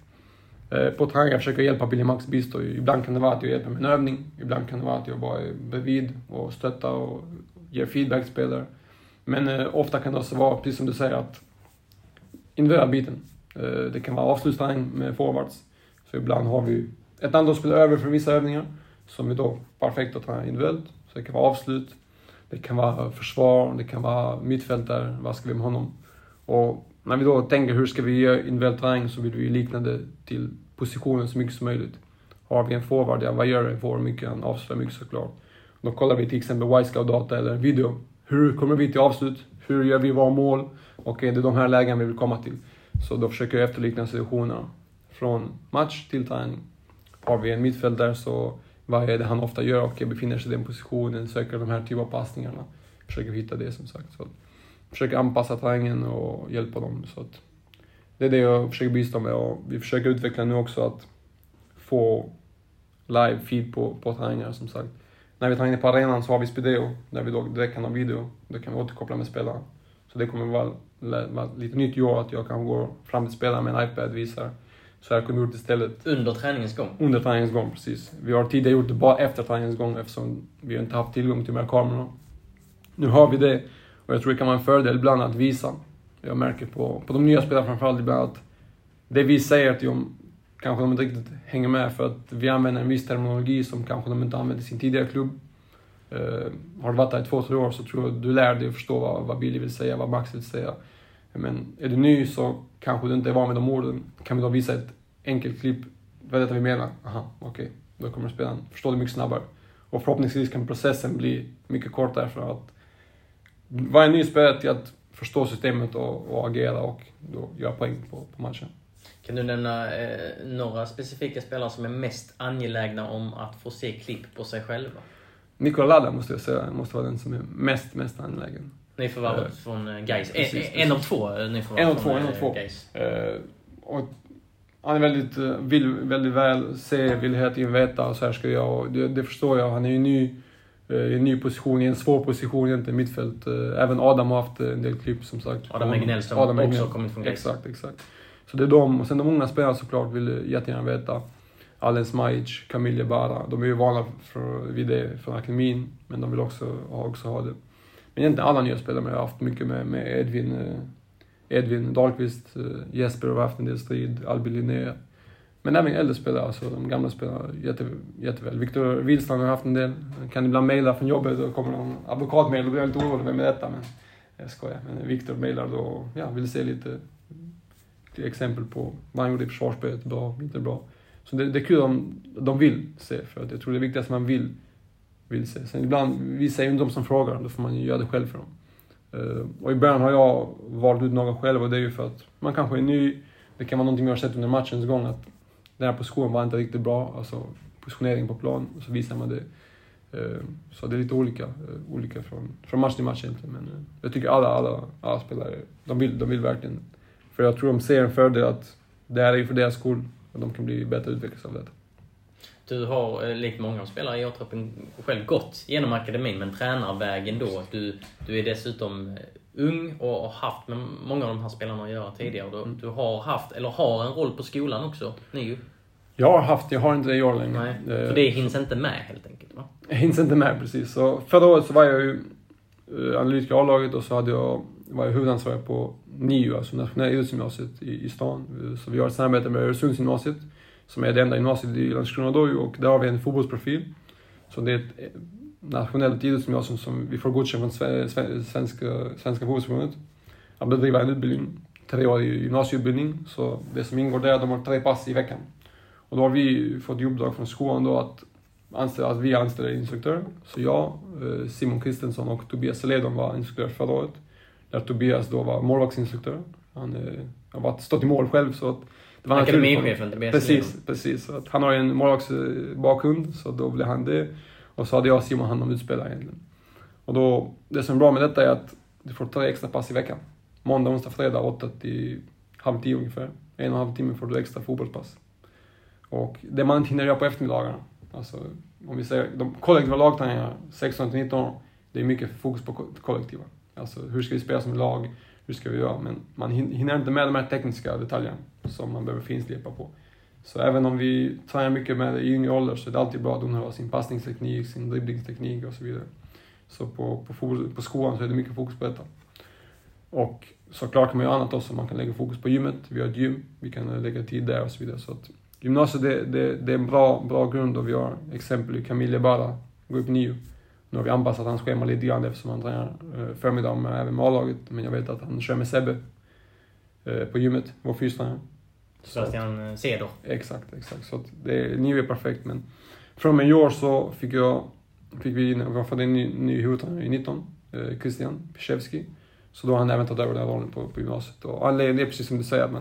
B: Eh, på träningar försöker jag hjälpa Billy Max bistå. Ibland kan det vara att jag hjälper med en övning. Ibland kan det vara att jag bara är bredvid och stöttar och ger feedback till spelare. Men eh, ofta kan det också vara, precis som du säger, att individuella biten. Eh, det kan vara avslutsträning med forwards. Så ibland har vi ett antal spelare över för vissa övningar som är då perfekta att träna individuellt. Så det kan vara avslut, det kan vara försvar, det kan vara mittfältare, vad ska vi med honom? Och när vi då tänker hur ska vi göra individuell träning så vill vi likna det till positionen så mycket som möjligt. Har vi en forward, ja vad gör en forward mycket? Han avslöjar mycket såklart. Då kollar vi till exempel Y-scout-data eller video. Hur kommer vi till avslut? Hur gör vi våra mål? Och är det de här lägena vi vill komma till? Så då försöker jag efterlikna situationerna från match till träning. Har vi en mittfältare så vad är det han ofta gör och befinner sig i den positionen, söker de här typen av passningarna. Försöker hitta det som sagt. Så försöker anpassa talangen och hjälpa dem. Så att det är det jag försöker bistå med och vi försöker utveckla nu också att få live feed på, på talanger som sagt. När vi tar in på arenan så har vi Spideo, där vi då direkt kan ha video. Då kan vi återkoppla med spelarna. Så det kommer vara lite nytt i år att jag kan gå fram till spelaren med en iPad och visar. Så här kunde vi gjort istället.
A: Under träningens gång?
B: Under träningens gång, precis. Vi har tidigare gjort det bara efter träningens gång eftersom vi inte haft tillgång till de här kamerorna. Nu har vi det och jag tror det kan vara en fördel ibland att visa. Jag märker på, på de nya spelarna framförallt ibland att det vi säger till dem kanske de inte riktigt hänger med för att vi använder en viss terminologi som kanske de inte använt i sin tidigare klubb. Uh, har du varit där i två, tre år så tror jag du lär dig att förstå vad, vad Billy vill säga, vad Max vill säga. Men är du ny så kanske du inte är van med de orden. Kan vi då visa ett enkelt klipp, vad är det vi menar? Aha, okej. Okay. Då kommer spelaren förstå det mycket snabbare. Och förhoppningsvis kan processen bli mycket kortare för att vara en ny spelare till att förstå systemet och, och agera och då göra poäng på, på matchen.
A: Kan du nämna eh, några specifika spelare som är mest angelägna om att få se klipp på sig själva?
B: Nikola Lada måste jag säga, måste vara den som är mest, mest angelägen.
A: Nyförvärvet uh, från eh, Gais. En, en av två nyförvärv
B: En av två, en av två. Uh, och han är väldigt, vill väldigt väl se, vill hela tiden veta och så här ska jag och det, det förstår jag. Han är ju ny i en ny position, i en svår position egentligen, mittfält. Även Adam har haft en del klipp som sagt.
A: Adam Egnell som Adam också kommit från Gais.
B: Exakt, exakt. Så det är de, och sen de unga spelarna såklart vill jättegärna veta. Alen Smajic, Camille Bara, de är ju vana för, vid det från akademin, men de vill också, också ha det. Men egentligen alla nya spelare, men jag har haft mycket med, med Edvin, eh, Edvin Dahlqvist, eh, Jesper har haft en del strid, Albin Linné. Men även äldre spelare, alltså de gamla spelarna, jätte, jätteväl. Viktor Wihlstrand har haft en del. Kan ibland mejla från jobbet och kommer någon advokatmejl och blir jag lite orolig med detta. Men jag skojar. Men Viktor mejlar då och ja, vill se lite exempel på vad han gjorde i försvarsspelet, bra, inte bra. Så det, det är kul om de vill se, för att jag tror det är viktigast man vill, vill. Sen ibland, vissa är ju inte de som frågar, då får man ju göra det själv för dem. Eh, och i början har jag valt ut några själv och det är ju för att man kanske är ny, det kan vara någonting jag har sett under matchens gång att den här positionen var inte riktigt bra, alltså positionering på plan, och så visar man det. Eh, så det är lite olika, eh, olika från, från match till match egentligen. Men jag tycker alla, alla, alla spelare, de vill, de vill verkligen för jag tror de ser en fördel att det här är ju för deras skull och de kan bli bättre utvecklade av detta.
A: Du har, eh, likt många spelare i återöppen, själv gått genom akademin, men tränarvägen då. Du, du är dessutom eh, ung och har haft med många av de här spelarna att göra tidigare. Du, mm. du har haft, eller har en roll på skolan också, nu.
B: Jag har haft, jag har inte det i år längre.
A: Nej, för det hinns inte med helt enkelt va?
B: Hinns inte med precis. Så förra året så var jag ju eh, analytiker i A-laget och så hade jag, var jag huvudansvarig på NIU, alltså Nationella idrottsgymnasiet i, i stan. Så vi har ett samarbete med Öresundsgymnasiet, som är det enda gymnasiet i Landskrona då och där har vi en fotbollsprofil. Så det är ett eh, nationellt idrottsgymnasium som vi får godkänt från Svenska, Svenska fotbollsförbundet att bedriva en utbildning, treårig gymnasieutbildning. Så det som ingår där, de har tre pass i veckan. Och då har vi fått i uppdrag från skolan då att anställa, att vi anställer instruktörer. Så jag, eh, Simon Kristensson och Tobias Seledon var instruktörer förra året där Tobias då var målvaktsinstruktör. Han eh, har varit, stått i mål själv så att
A: det var Akademichefen Tobias
B: Precis, precis. Så att han har ju en målvaktsbakgrund så då blev han det. Och så hade jag och Simon hand om utspelare egentligen. Och då, det som är bra med detta är att du får tre extra pass i veckan. Måndag, onsdag, fredag, 8 till halv tio ungefär. En och en halv timme får du extra fotbollspass. Och det man inte hinner göra på eftermiddagarna, alltså om vi säger de kollektiva lagträningarna, 16 till 19 år, det är mycket fokus på kollektiva. Alltså hur ska vi spela som lag? Hur ska vi göra? Men man hinner inte med de här tekniska detaljerna som man behöver finslipa på. Så även om vi tränar mycket med det i yngre ålder så är det alltid bra att underhålla sin passningsteknik, sin dribblingsteknik och så vidare. Så på, på, på skolan så är det mycket fokus på detta. Och såklart kan man göra annat också. Man kan lägga fokus på gymmet. Vi har ett gym. Vi kan lägga tid där och så vidare. Så att gymnasiet det, det, det är en bra, bra grund och vi har exempel i Camille Bara, grupp upp nio. Nu har vi anpassat hans schema lite grann eftersom han tränar eh, förmiddag med, även med A-laget. Men jag vet att han kör med Sebbe eh, på gymmet, vår fystränare.
A: Sebastian Ceder.
B: Exakt, exakt. Så att det, nu är perfekt. Men från och med i år så fick jag, fick vi, vi fått en ny, ny huvudtränare i 19, eh, Christian Piszewski. Så då har han även tagit över den rollen på, på gymnasiet. Och anledningen är precis som du säger, att man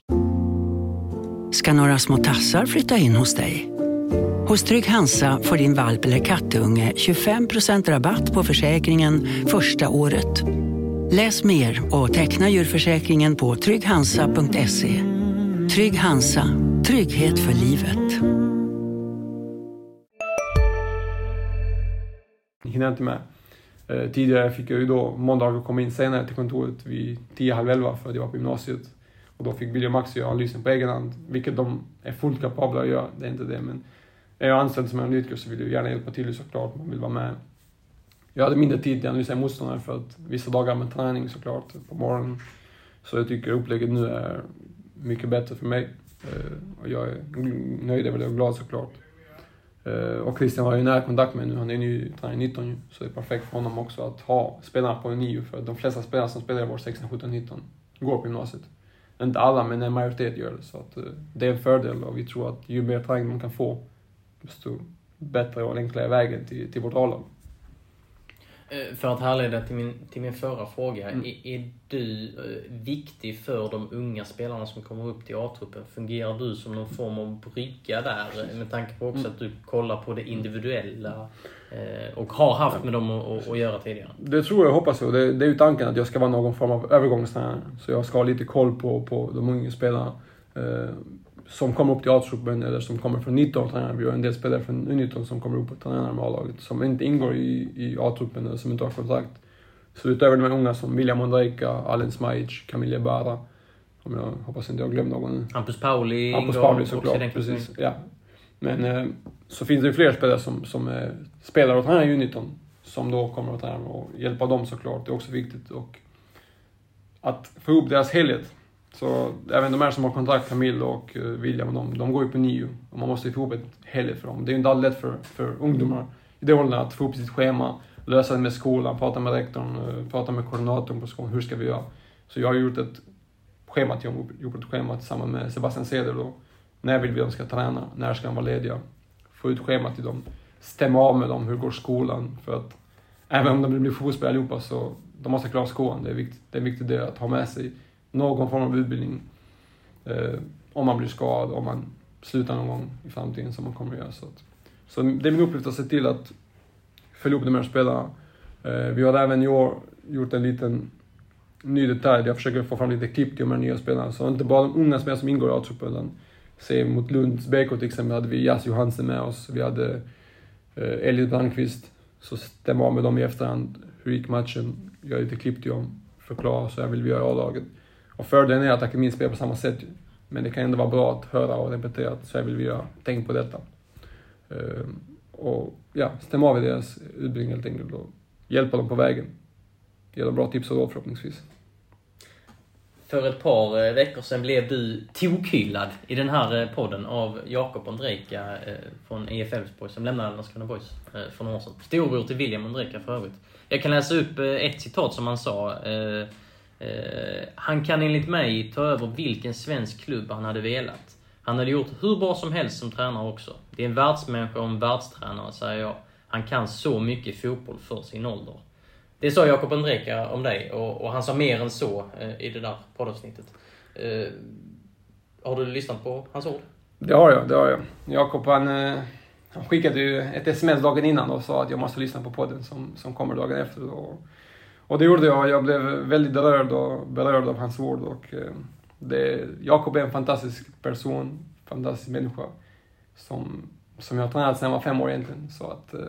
C: Ska några små tassar flytta in hos dig? Hos Trygg Hansa får din valp eller kattunge 25% rabatt på försäkringen första året. Läs mer och teckna djurförsäkringen på trygghansa.se. Trygg Hansa, trygghet för livet.
B: hinner inte med. Eh, tidigare fick jag ju då måndagar komma in senare till kontoret vid 10, halv 11 för att jag var på gymnasiet. Och då fick William Maxi göra analysen på egen hand, vilket de är fullt kapabla att göra, det är inte det. Men är jag anställd som analytiker så vill jag gärna hjälpa till såklart, man vill vara med. Jag hade mindre tid till att analysera motståndare för att vissa dagar med träning såklart på morgonen. Så jag tycker upplägget nu är mycket bättre för mig. Eh, och jag är nöjd över det och glad såklart. Eh, och Christian har ju nära kontakt med nu, han är ny tränare 19 ju. Så det är perfekt för honom också att ha spelarna på en nio för de flesta spelarna som spelar i vår 16, 17, 19 går på gymnasiet. Inte alla, men en majoritet gör det. Så att, eh, det är en fördel och vi tror att ju mer träning man kan få, desto bättre och enklare är vägen till, till vårt A-lag.
A: Eh, För att härleda till min, till min förra fråga.
B: Mm.
A: Är, är du eh, viktig för de unga spelarna som kommer upp till A-truppen? Fungerar du som någon form av brygga där? eh, Med tanke på också
B: Mm.
A: att du kollar på det individuella och har haft med dem att, göra tidigare.
B: Det tror jag hoppas jag. Det, det är ju tanken att jag ska vara någon form av övergångstränare. Så jag ska ha lite koll på, på de unga spelarna. Som kommer upp till A-truppen eller som kommer från 19 tränare. Vi har en del spelare från U19 som kommer upp och tränar med A-laget. Som inte ingår i, i A-truppen eller som inte har kontrakt. Så utöver de här unga som William Ondrejka, Alen Smajic, Camille Bara. Om jag hoppas inte jag glömt någon.
A: Hampus Pauli
B: Hampus Pauli såklart, precis. Ja. Men eh, så finns det fler spelare som, som eh, spelar och tränar i U19. Som då kommer att träna och hjälpa dem såklart, det är också viktigt. Och att få ihop deras helhet. Så även de här som har kontrakt, Camille och eh, William, de, de går ju på nio. Och man måste ju få ihop ett helhet för dem. Det är ju inte alldeles lätt för, för ungdomar i det åldern att få ihop sitt schema, lösa det med skolan, prata med rektorn, eh, prata med koordinatorn på skolan. Hur ska vi göra? Så jag har gjort ett schema till gjort ett schema tillsammans med Sebastian Ceder då. När vill vi att de ska träna? När ska de vara lediga? Få ut schemat till dem. Stämma av med dem, hur går skolan? För att även om de vill bli fotbollsspelare allihopa så de måste klara skolan. Det är viktigt, det är en viktig del att ha med sig någon form av utbildning. Eh, om man blir skadad, om man slutar någon gång i framtiden som man kommer att göra. Så, att, så det är min uppgift att se till att följa upp de här spelarna. Eh, vi har även i år gjort en liten ny detalj. Jag försöker få fram lite klipp till de här nya spelarna. Så inte bara de unga spelarna som ingår i A-truppen. utan Se mot Lunds BK till exempel hade vi Jas Johansen med oss. Vi hade eh, Elliot Brandqvist. Så stämma av med dem i efterhand. Hur gick matchen? Gör lite klipp till dem. Förklara, så här vill vi göra i A-laget. Och fördelen är att akademin spelar på samma sätt. ju. Men det kan ändå vara bra att höra och repetera att så här vill vi göra. Tänk på detta. Ehm, och ja, stämma av i deras utbildning helt enkelt och hjälpa dem på vägen. Ge dem bra tips och råd förhoppningsvis.
A: För ett par eh, veckor sedan blev du tokhyllad i den här eh, podden av Jakob Ondrejka eh, från IF Elfsborg som lämnade Landskrona Boys för några år sedan. Storbror till William Ondrejka för övrigt. Jag kan läsa upp ett citat som han sa. Eh, Han kan enligt mig ta över vilken svensk klubb han hade velat. Han hade gjort hur bra som helst som tränare också. Det är en världsmänniska och en världstränare, säger jag. Han kan så mycket fotboll för sin ålder. Det sa Jakob Andreka om dig och, och han sa mer än så eh, i det där poddavsnittet. Eh, har du lyssnat på hans ord?
B: Det har jag, det har jag. Jakob han, eh, han skickade ju ett sms dagen innan och sa att jag måste lyssna på podden som, som kommer dagen efter. Och, och det gjorde jag. Jag blev väldigt rörd och, berörd av hans ord. Och, eh, det, Jakob är en fantastisk person, fantastisk människa. Som, som jag har tränat sedan jag var fem år egentligen. Så att, eh,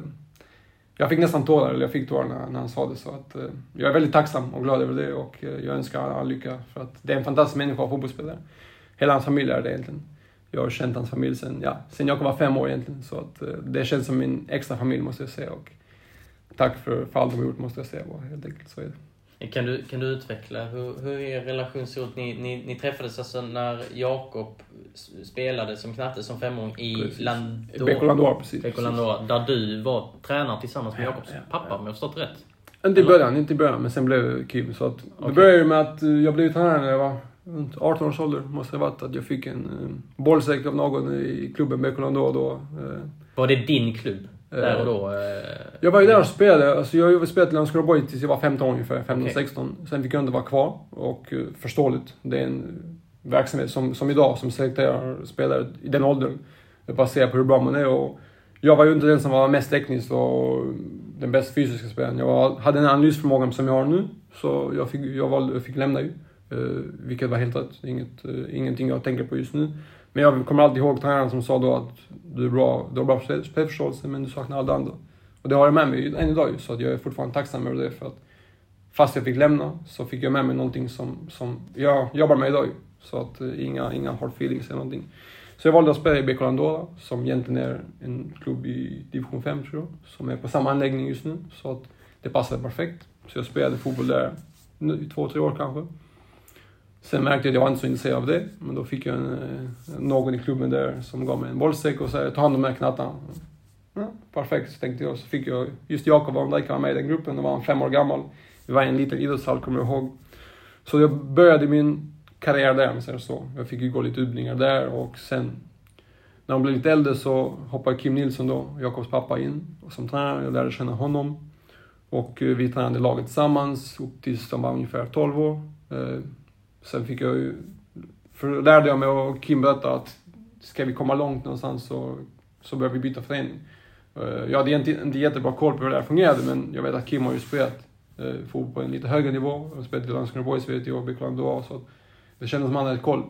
B: jag fick nästan tårar, eller jag fick tårar när, när han sa det. Så att, eh, jag är väldigt tacksam och glad över det och eh, jag önskar honom all lycka. För att det är en fantastisk människa och fotbollsspelare. Hela hans familj är det egentligen. Jag har känt hans familj sen, ja, sen jag var fem år egentligen. Så att, eh, det känns som min extra familj måste jag säga. Och tack för, för allt de har gjort måste jag säga bara, helt enkelt. Så är det.
A: Kan du, kan du utveckla hur, hur er relation ser ut? Ni, ni, ni träffades alltså när Jakob spelade som knatte som femåring i
B: Precis.
A: Landor.
B: Beko Landor, precis.
A: Beko Landor, där du var tränare tillsammans med
B: Ja,
A: Jakobs
B: ja,
A: pappa
B: ja.
A: om jag förstått rätt.
B: Inte i början, inte i början, men sen blev det Kim. Så att, det
A: Okej.
B: började med att eh, jag blev tränare när jag var runt 18 års ålder. Måste det ha varit att jag fick en uh, bollsäck av någon i klubben Bekolan då och då. eh.
A: Var det din klubb? Där och då? eh,
B: Jag var ju där och spelade. Alltså jag har spelat i Landskrona Boys tills jag var 15 år ungefär. 15-16.
A: Okej.
B: Sen fick jag inte vara kvar. Och uh, förståeligt. Det är en verksamhet som, som idag, som selekterar spelare i den åldern. Baserat på hur bra man är. Och jag var ju inte den som var mest teknisk och den bäst fysiska spelaren. Jag var, hade en analysförmåga som jag har nu. Så jag fick, jag valde, fick lämna ju. Uh, vilket var helt rätt. Inget, uh, ingenting jag tänker på just nu. Men jag kommer alltid ihåg tränaren som sa då att du är bra, du har bra spelförståelse men du saknar allt andra. Och det har jag med mig än idag ju, så att jag är fortfarande tacksam över det för att fast jag fick lämna så fick jag med mig någonting som, som jag jobbar med idag ju. Så att eh, inga, inga hard feelings eller någonting. Så jag valde att spela i BK Andorra som egentligen är en klubb i division 5 tror jag. Som är på samma anläggning just nu. Så att det passade perfekt. Så jag spelade fotboll där i två, tre år kanske. Sen märkte jag att jag var inte så intresserad av det. Men då fick jag en, eh, någon i klubben där som gav mig en bollsäck och sa ta hand om de här knattarna. Ja, perfekt, så tänkte jag. Så fick jag, just Jakob var var med i den gruppen, då var han fem år gammal. Vi var i en liten idrottshall, kommer jag ihåg. Så jag började min karriär där, om man säger så. Jag fick ju gå lite utbildningar där och sen när de blev lite äldre så hoppade Kim Nilsson då, Jakobs pappa, in som tränare. Jag lärde känna honom. Och eh, vi tränade laget tillsammans upp tills de var ungefär 12 år. Eh, Sen fick jag ju, för lärde jag mig och Kim berättade att ska vi komma långt någonstans så, så behöver vi byta förening. Eh, jag hade egentligen inte jättebra koll på hur det här fungerade men jag vet att Kim har ju spelat eh, fotboll på en lite högre nivå. Han har spelat i Landskrona BOIS, vet jag och BK Landua så att det kändes som att han hade koll.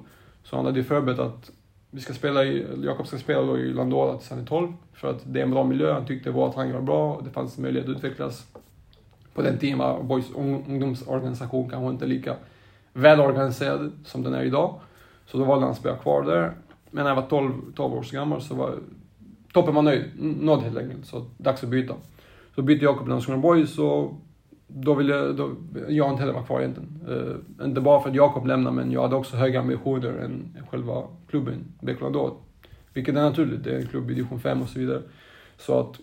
B: Så han hade ju förberett att vi ska spela i, Jakob ska spela då i Landora tills han är 12 för att det är en bra miljö. Han tyckte våra talanger var bra och det fanns möjlighet att utvecklas. På den tiden var BOIS ungdomsorganisation kanske inte lika välorganiserad som den är idag. Så då valde han att spela kvar där. Men när jag var 12, 12 år gammal så var toppen var nöjd, nådd helt enkelt. Så dags att byta. Så bytte Jakob till Landskrona Boys och då ville jag, då, jag inte heller vara kvar egentligen. Uh, inte bara för att Jakob lämnade men jag hade också högre ambitioner än själva klubben, BK då. Vilket är naturligt, det är en klubb i division 5 och så vidare. Så att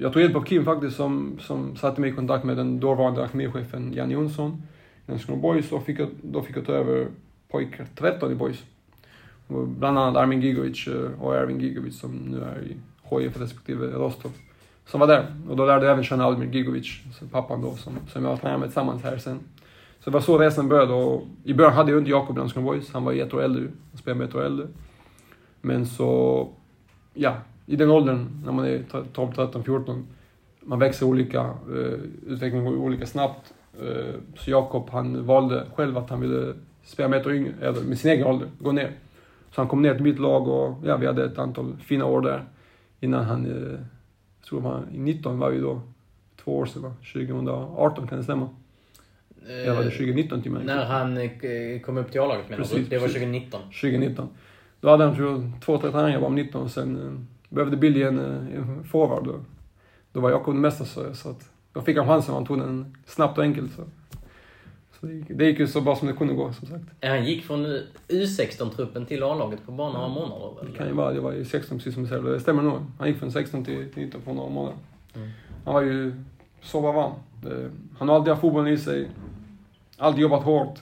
B: jag tog hjälp av Kim faktiskt som, som satte mig i kontakt med den dåvarande akademichefen Jan Jonsson Landskrona Boys. Då fick, jag, då fick jag ta över pojkar 13 i Boys. Bland annat Armin Gigovic eh, och Ervin Gigovic som nu är i HIF respektive Rostov. Som var där. Och då lärde jag även känna Almir Gigovic, alltså pappan då, som, som jag tränade med tillsammans här sen. Så det var så resan började och i början hade jag inte Jakob i Landskrona Boys, han var ett år äldre, han spelade med ett år äldre. Men så, ja, i den åldern, när man är 12, 13, 14, man växer olika, eh, utvecklingen går olika snabbt. Eh, så Jakob, han valde själv att han ville spela med ett yngre, eller med sin egen ålder, gå ner. Så han kom ner till mitt lag och ja, vi hade ett antal fina år där innan han, eh, jag tror han, i 19 var vi då, två år sedan, va? 2018 kan det stämma? Eller var det 2019 till och med?
A: När han eh, kom upp till A-laget menar du? Det var
B: precis.
A: 2019.
B: 2019. Då hade han tror två, tre träningar om 19 och sen eh, behövde Billy en, eh, en forward. Då, då var Jakob den bästa så, så att då fick han chansen och han tog den snabbt och enkelt. Så, så det, gick, det gick ju så bra som det kunde gå som sagt.
A: Han gick från U16-truppen till A-laget på bara några månader väl?
B: Det kan ju vara, det var ju 16 precis som du säger, det stämmer nog. Han gick från 16 till, till 19 på några månader.
A: Mm.
B: Han var ju så var han. Han har alltid haft fotbollen i sig, alltid jobbat hårt.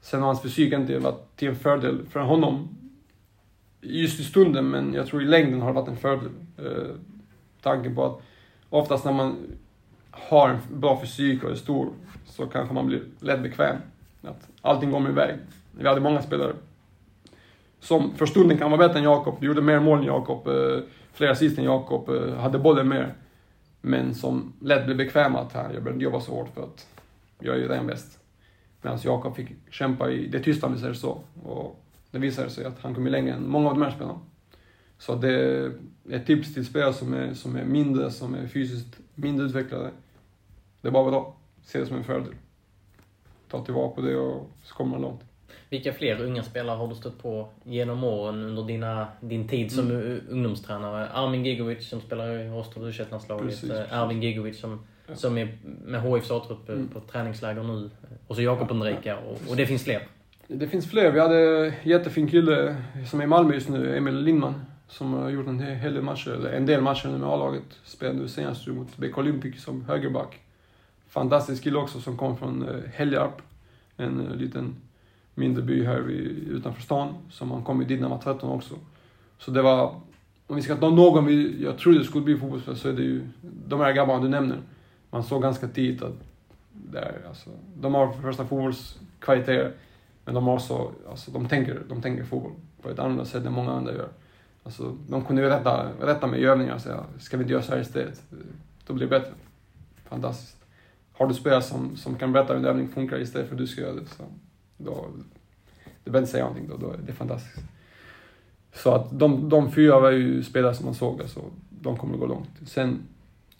B: Sen har hans fysik inte varit till en fördel för honom just i stunden, men jag tror i längden har det varit en fördel. Eh, tanken på att oftast när man har en bra fysik och är stor så kanske man blir lätt bekväm. Att allting går min väg. Vi hade många spelare som för stunden kan vara bättre än Jakob. Gjorde mer mål än Jakob, eh, fler assist än Jakob, eh, hade bollen mer. Men som lätt blev bekväma att här, jag behöver inte jobba så hårt för att jag är ju den bäst. Medan Jakob fick kämpa i det tysta om vi säger så. Och det visade sig att han kom ju längre än många av de här spelarna. Så det är ett tips till spelare som är, som är mindre, som är fysiskt mindre utvecklade. Det är bara bra. Se det som en fördel. Ta tillvara på det och så kommer man långt.
A: Vilka fler unga spelare har du stött på genom åren under dina, din tid som
B: Mm.
A: ungdomstränare? Armin Gigovic som spelar i Rostov u landslaget
B: precis.
A: Ervin Gigovic som,
B: Ja.
A: som är med HIFs A-trupp
B: Mm.
A: på träningsläger nu. Och så Jakob Enrika och, och det finns fler.
B: Det finns fler. Vi hade en jättefin kille som är i Malmö just nu, Emil Lindman. Som har gjort en hel del matcher, eller en del matcher nu med A-laget. Spelade nu senast mot BK Olympic som högerback fantastisk kille också som kom från eh, Helgarp. En eh, liten mindre by här vid, utanför stan. Som han kom dit när han var 13 också. Så det var, om vi ska ta någon vi, jag trodde skulle bli fotbollsspelare så är det ju de här grabbarna du nämner. Man såg ganska tidigt att där, alltså, de har första fotbollskvaliteter. Men de har så, alltså, de tänker, de tänker fotboll på ett annat sätt än många andra gör. Alltså, de kunde ju rätta, rätta mig i övningar och säga, ska vi inte göra så här istället? Då blir det bättre. Fantastiskt. Har du spelare som, som kan berätta hur en övning funkar istället för att du ska göra det, så då, det behöver inte säga någonting då, då är det fantastiskt. Så att de, de fyra var ju spelare som man såg, alltså, de kommer att gå långt. Sen,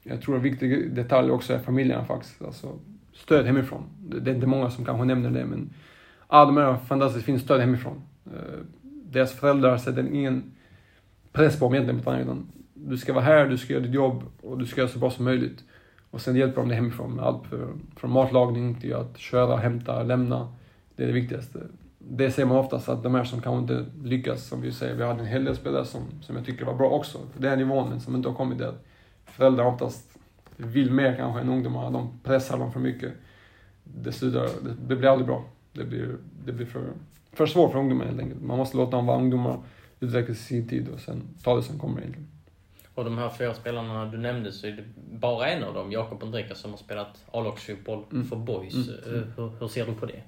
B: jag tror en viktig detalj också är familjerna faktiskt. Alltså, stöd hemifrån. Det, det är inte många som kanske nämner det, men alla de här fantastiskt fint stöd hemifrån. Eh, deras föräldrar sätter ingen press på dem egentligen, utan du ska vara här, du ska göra ditt jobb och du ska göra så bra som möjligt. Och sen hjälper de dig hemifrån med allt från matlagning till att köra, hämta, lämna. Det är det viktigaste. Det ser man oftast att de här som kanske inte lyckas, som vi säger, vi hade en hel del spelare som, som jag tycker var bra också, för den nivån, men som inte har kommit dit. Föräldrar oftast vill mer kanske än ungdomarna, de pressar dem för mycket. Det, slutar, det, det blir aldrig bra. Det blir, det blir för, för svårt för ungdomar helt enkelt. Man måste låta dem vara ungdomar, utvecklas i sin tid och sen ta det som kommer egentligen.
A: Och de här fyra spelarna du nämnde så är det bara en av dem, Jakob Ondrejka, som har spelat A-lagsfotboll mm. för Boys. Mm. Eh, hur, hur, ser du på det?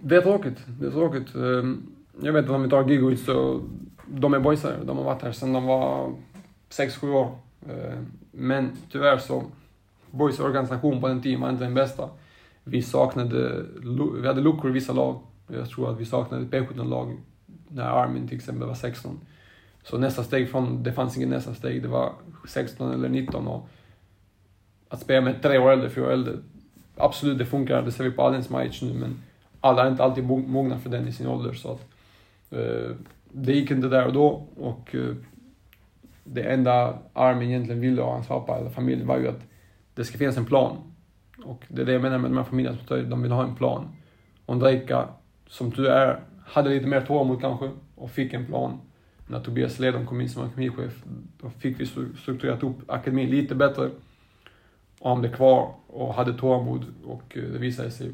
B: Det är tråkigt. Det är tråkigt. Ehm, jag vet att om vi tar Gigovic så, de är boysare. De har varit här sedan de var 6-7 år. Ehm, men tyvärr så, Boys organisation på den tiden var inte den bästa. Vi saknade, vi hade luckor i vissa lag. Jag tror att vi saknade ett P17-lag när Armin till exempel var 16. Så nästa steg från, det fanns inget nästa steg, det var 16 eller 19 och att spela med tre år äldre, fyra år äldre. Absolut, det funkar, det ser vi på Allens match nu, men alla är inte alltid mogna för den i sin ålder. Så att, eh, det gick inte där och då och eh, det enda Armin egentligen ville och hans pappa eller familj var ju att det ska finnas en plan. Och det är det jag menar med de här familjerna som de vill ha en plan. Och Ondrejka, som du är, hade lite mer tålamod kanske och fick en plan när Tobias Ledon kom in som akademichef, då fick vi strukturerat upp akademin lite bättre. Och han blev kvar och hade tålamod och eh, det visade sig,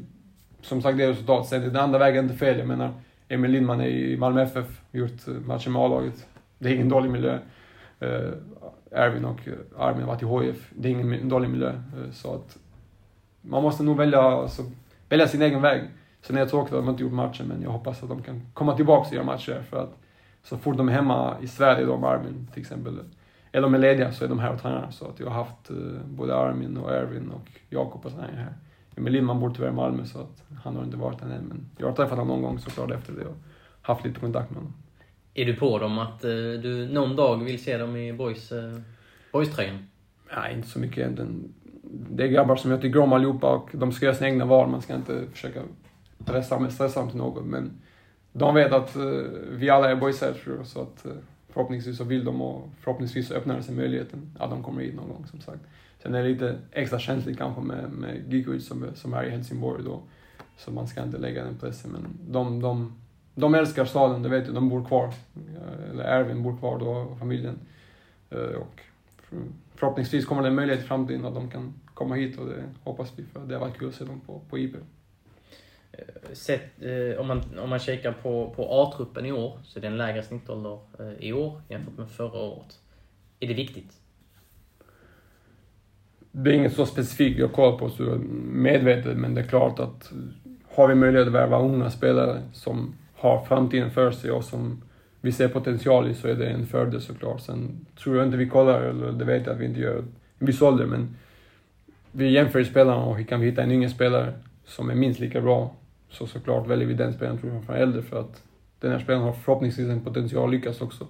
B: som sagt, det resultatet. Sen den andra vägen är inte fel. Jag menar, Emil Lindman är i Malmö FF, gjort eh, matcher med A-laget. Det är ingen dålig miljö. Uh, Erwin och Armin har varit i HIF. Det är ingen dålig miljö. Så att man måste nog välja, alltså, välja sin egen väg. Sen är det tråkigt att de inte gjort matchen, men jag hoppas att de kan komma tillbaka och göra matcher. För att så fort de är hemma i Sverige, då med Armin till exempel, eller de är lediga så är de här och tränar. Så att jag har haft uh, både Armin och Erwin och Jakob och träning här. Emil Lindman bor tyvärr i Malmö så att han har inte varit här än. Men jag har träffat honom någon gång såklart efter det och haft lite kontakt med honom.
A: Är du på dem att uh, du någon dag vill se dem i boys, uh, boys-tröjan?
B: Nej, inte så mycket egentligen. Det är grabbar som jag tycker om allihopa och de ska göra sina egna val. Man ska inte försöka pressa, stressa dem till något. Men de vet att eh, vi alla är boysar tror så att eh, förhoppningsvis så vill de och förhoppningsvis så öppnar det sig möjligheten att de kommer hit någon gång som sagt. Sen är det lite extra känsligt kanske med, med Gigovic som, som är i Helsingborg då, så man ska inte lägga den pressen. Men de, de, de älskar staden, det vet jag, de bor kvar. Eh, eller Erwin bor kvar då, familjen. Och förhoppningsvis kommer det en möjlighet i framtiden att de kan komma hit och det hoppas vi för det har varit kul att se dem på, på IP.
A: Eh, sett, eh, om, man, om man kikar på, på A-truppen i år, så är det en lägre snittålder eh, i år jämfört med förra året. Är det viktigt?
B: Det är inget så specifikt jag kollar på, så medvetet, men det är klart att har vi möjlighet att värva unga spelare som har framtiden för sig och som vi ser potential i så är det en fördel såklart. Sen tror jag inte vi kollar, eller det vet jag att vi inte gör, en viss ålder, men vi jämför spelarna och kan vi hitta en yngre spelare som är minst lika bra så såklart väljer vi den spelaren tror jag från äldre för att den här spelaren har förhoppningsvis en potential att lyckas också.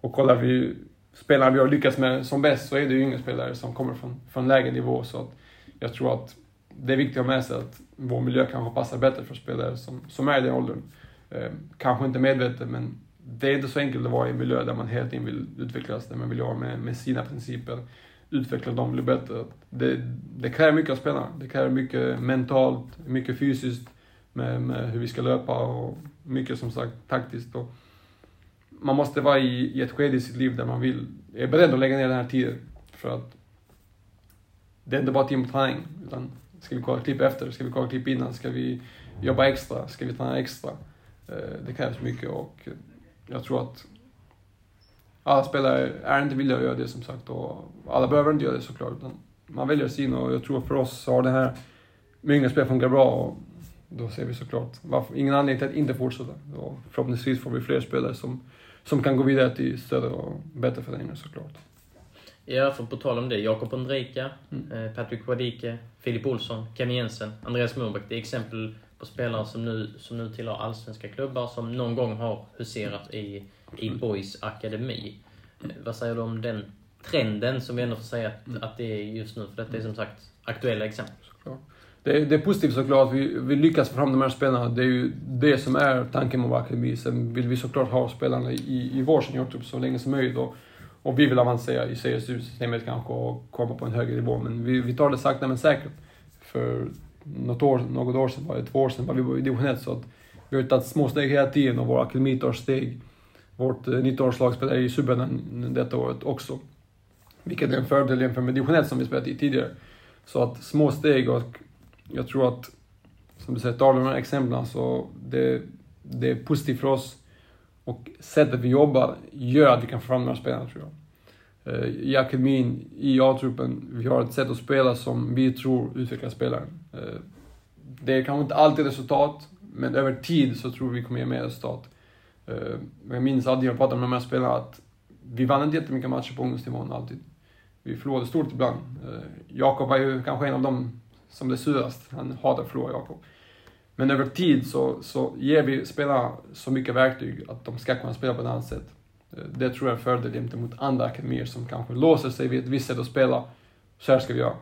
B: Och kollar vi spelarna vi har lyckats med som bäst så är det ju yngre spelare som kommer från, från lägre nivå så att jag tror att det är viktigt att ha med sig att vår miljö kanske passar bättre för spelare som, som är i den åldern. Eh, kanske inte medvetet men det är inte så enkelt att vara i en miljö där man hela tiden vill utvecklas, där man vill jobba med, med sina principer, utveckla dem, bli bättre. Det, det kräver mycket av spelarna. Det kräver mycket mentalt, mycket fysiskt med, med hur vi ska löpa och mycket som sagt taktiskt. Och man måste vara i, i ett skede i sitt liv där man vill, är beredd att lägga ner den här tiden för att det är inte bara team på träning. Utan ska vi kolla klipp efter? Ska vi kolla klipp innan? Ska vi jobba extra? Ska vi träna extra? Eh, det krävs mycket och jag tror att alla spelare är inte villiga att göra det som sagt och alla behöver inte göra det såklart. Man väljer sin och jag tror för oss har det här med yngre spel funkat bra och då ser vi såklart varför, ingen anledning till att inte fortsätta. Och förhoppningsvis får vi fler spelare som, som kan gå vidare till större och bättre föreningar såklart.
A: Ja, för på tal om det. Jakob Ondrejka, mm. Eh, Patrick Wadike, Filip Olsson, Kenny Jensen, Andreas Murbeck. Det är exempel på spelare som nu, som nu tillhör allsvenska klubbar som någon gång har huserat i, i Boys akademi. Eh, vad säger du om den trenden som vi ändå får säga att, mm. att det är just nu? För detta är som sagt aktuella exempel.
B: Det är, det är positivt såklart att vi, vi lyckas få fram de här spelarna. Det är ju det som är tanken med vår akademi. Sen vill vi såklart ha spelarna i, i vår seniortrupp så länge som möjligt. Och, och vi vill avancera i CSU-systemet kanske och komma på en högre nivå. Men vi, vi tar det sakta men säkert. För något år, något år sedan, bara två år sedan, var vi i division 1. Så att vi har tagit små steg hela tiden och vår akademi tar steg. Vårt eh, 19-årslag spelar i Superettan detta året också. Vilket är en fördel jämfört med division 1 som vi spelat i tidigare. Så att små steg och jag tror att, som du säger, tar de här exemplen så det, det är positivt för oss. Och sättet vi jobbar gör att vi kan få fram de här spelarna tror jag. Eh, I akademin, i A-truppen, vi har ett sätt att spela som vi tror utvecklar spelaren. Eh, det är kanske inte alltid resultat, men över tid så tror vi kommer ge mer resultat. Eh, jag minns alltid när jag pratade med de här spelarna att vi vann inte jättemycket matcher på ungdomsnivån alltid. Vi förlorade stort ibland. Jakob var ju kanske en av dem som det är surast. Han hatar att förlora, Jakob. Men över tid så, så ger vi spelarna så mycket verktyg att de ska kunna spela på ett annat sätt. Eh, det tror jag är en fördel gentemot andra akademier som kanske låser sig vid ett visst sätt att spela. Så här ska vi göra.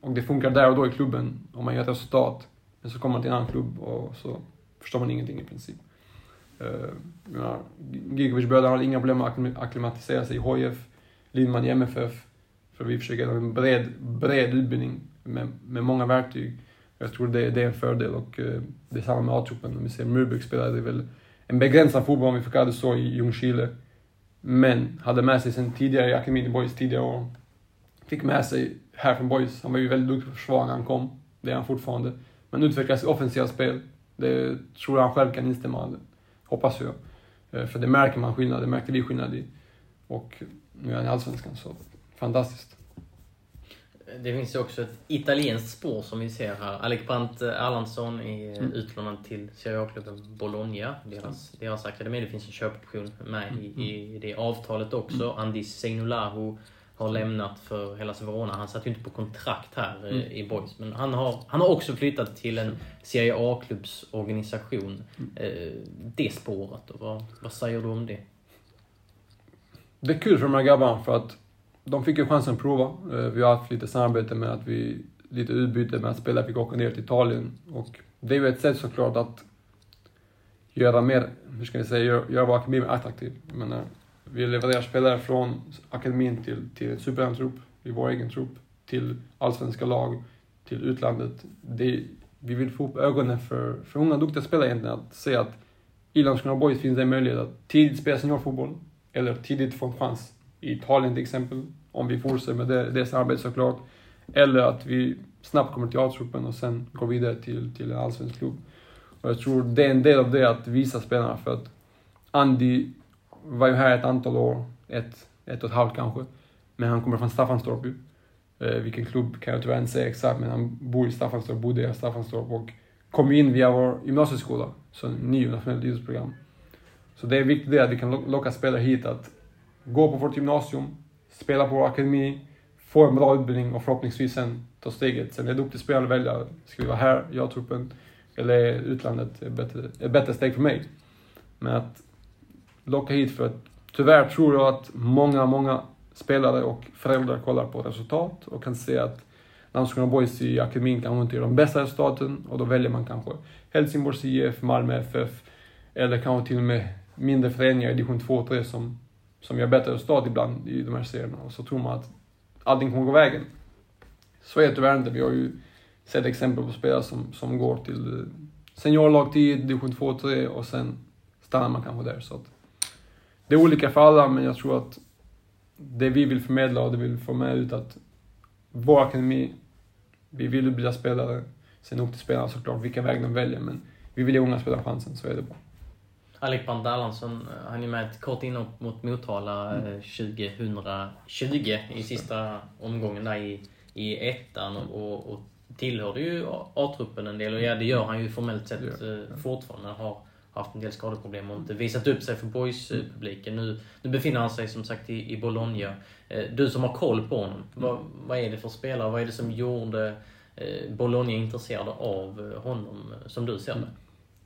B: Och det funkar där och då i klubben, om man gör ett resultat. Men så kommer man till en annan klubb och så förstår man ingenting i princip. Eh, uh, ja, Gigovic-bröderna har inga problem med att acklimatisera sig i HIF, Lindman i MFF. För vi försöker ha en bred, bred utbildning med, med många verktyg. Jag tror det, det är en fördel och eh, det är samma med A-truppen. Om vi ser Murbeck spelade det väl en begränsad fotboll om vi får kalla det så i Ljungskile. Men hade med sig sen tidigare i akademin i Boys tidigare år. Fick med sig här från Boys. Han var ju väldigt duktig på försvar när han kom. Det är han fortfarande. Men utvecklas i offensiva spel. Det tror jag han själv kan instämma Hoppas jag. Eh, för det märker man skillnad, det märkte vi skillnad i. Och nu är han i Allsvenskan, så fantastiskt.
A: Det finns ju också ett italienskt spår som vi ser här. Alec Brandt Erlandsson är mm. utlånad till Serie A-klubben Bologna, deras, mm. deras akademi. Det finns en köpoption med mm. i, i det avtalet också. Mm. Andis Seinulahu har lämnat för Hellas Verona. Han satt ju inte på kontrakt här eh, mm. i Boys. Men han har, han har också flyttat till en Serie A-klubbs organisation. Mm. Eh, det spåret, vad, vad säger du om det?
B: Det är kul för de här grabbarna för att de fick ju chansen att prova. Eh, vi har haft lite samarbete med att vi, lite utbyte med att spelare fick åka ner till Italien. Och det är ju ett sätt såklart att göra mer, hur ska jag säga, göra, göra vår akademi mer attraktiv. Jag menar, vi levererar spelare från akademin till, till superettan-trupp, i vår egen trupp, till allsvenska lag, till utlandet. Det, vi vill få upp ögonen för, för unga duktiga spelare egentligen, att se att i Landskrona Boys finns det en möjlighet att tidigt spela seniorfotboll, eller tidigt få en chans i Italien till exempel, om vi fortsätter med det, det samarbetet såklart. Eller att vi snabbt kommer till A-truppen och sen går vidare till, till en allsvensk klubb. Och jag tror det är en del av det att visa spelarna för att Andy var ju här ett antal år, ett, ett och ett halvt kanske. Men han kommer från Staffanstorp ju. Eh, vilken klubb kan jag tyvärr inte säga exakt, men han bor i Staffanstorp, bodde i Staffanstorp och kom in via vår gymnasieskola, så en ny nationellt idrottsprogram. Så det är viktigt det att vi kan locka spelare hit att gå på vårt gymnasium, spela på vår akademi, få en bra utbildning och förhoppningsvis sen ta steget. Sen är det upp till spelarna att välja. Ska vi vara här, jag truppen, eller utlandet är bättre, ett bättre steg för mig. Men att locka hit för att tyvärr tror jag att många, många spelare och föräldrar kollar på resultat och kan se att Landskrona Boys i akademin kanske inte gör de bästa resultaten och då väljer man kanske Helsingborgs IF, Malmö FF eller kanske till och med mindre föreningar i division 2 och 3 som som gör bättre resultat ibland i de här serierna och så tror man att allting kommer gå vägen. Så är det tyvärr inte. Vi har ju sett exempel på spelare som, som går till seniorlag till division 2 och 3 och sen stannar man kanske där. Så att det är olika för alla, men jag tror att det vi vill förmedla och det vi vill få med ut att vår akademi, vi vill utbilda spelare. Sen upp till spelarna såklart vilka väg de väljer, men vi vill ge unga spelare chansen, så är det bra.
A: Alec Erlandsson, han är med ett kort inhopp mot Motala
B: Mm.
A: 2020 i sista omgången där i, i ettan och, och tillhörde ju A-truppen en del och ja, det gör han ju formellt sett
B: Ja.
A: eh, fortfarande. Han har haft en del skadeproblem och inte visat upp sig för boys-publiken. Nu, nu befinner han sig som sagt i, i Bologna. Eh, Du som har koll på honom, vad, vad är det för spelare? Vad är det som gjorde eh, Bologna intresserade av eh, honom eh, som du ser det?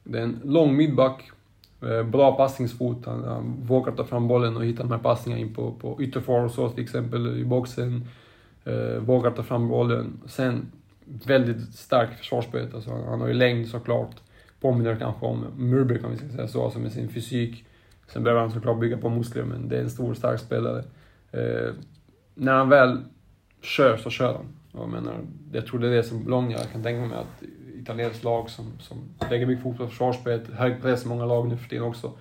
B: Det är en lång midback, eh, Eh, bra passningsfot. Han, han vågar ta fram bollen och hitta de här passningarna in på, på ytterfar så till exempel i boxen. Eh, vågar ta fram bollen. Sen väldigt stark försvarsspelet. Alltså, han, han har ju längd såklart. Påminner kanske om Murby om vi ska säga så, alltså med sin fysik. Sen behöver han såklart bygga på muskler, men det är en stor stark spelare. Eh, när han väl kör så kör han. Jag menar, jag tror det är det som Långa kan tänka mig att italienskt lag som, som lägger mycket fokus på försvarsspelet, hög press i många lag nu för tiden också,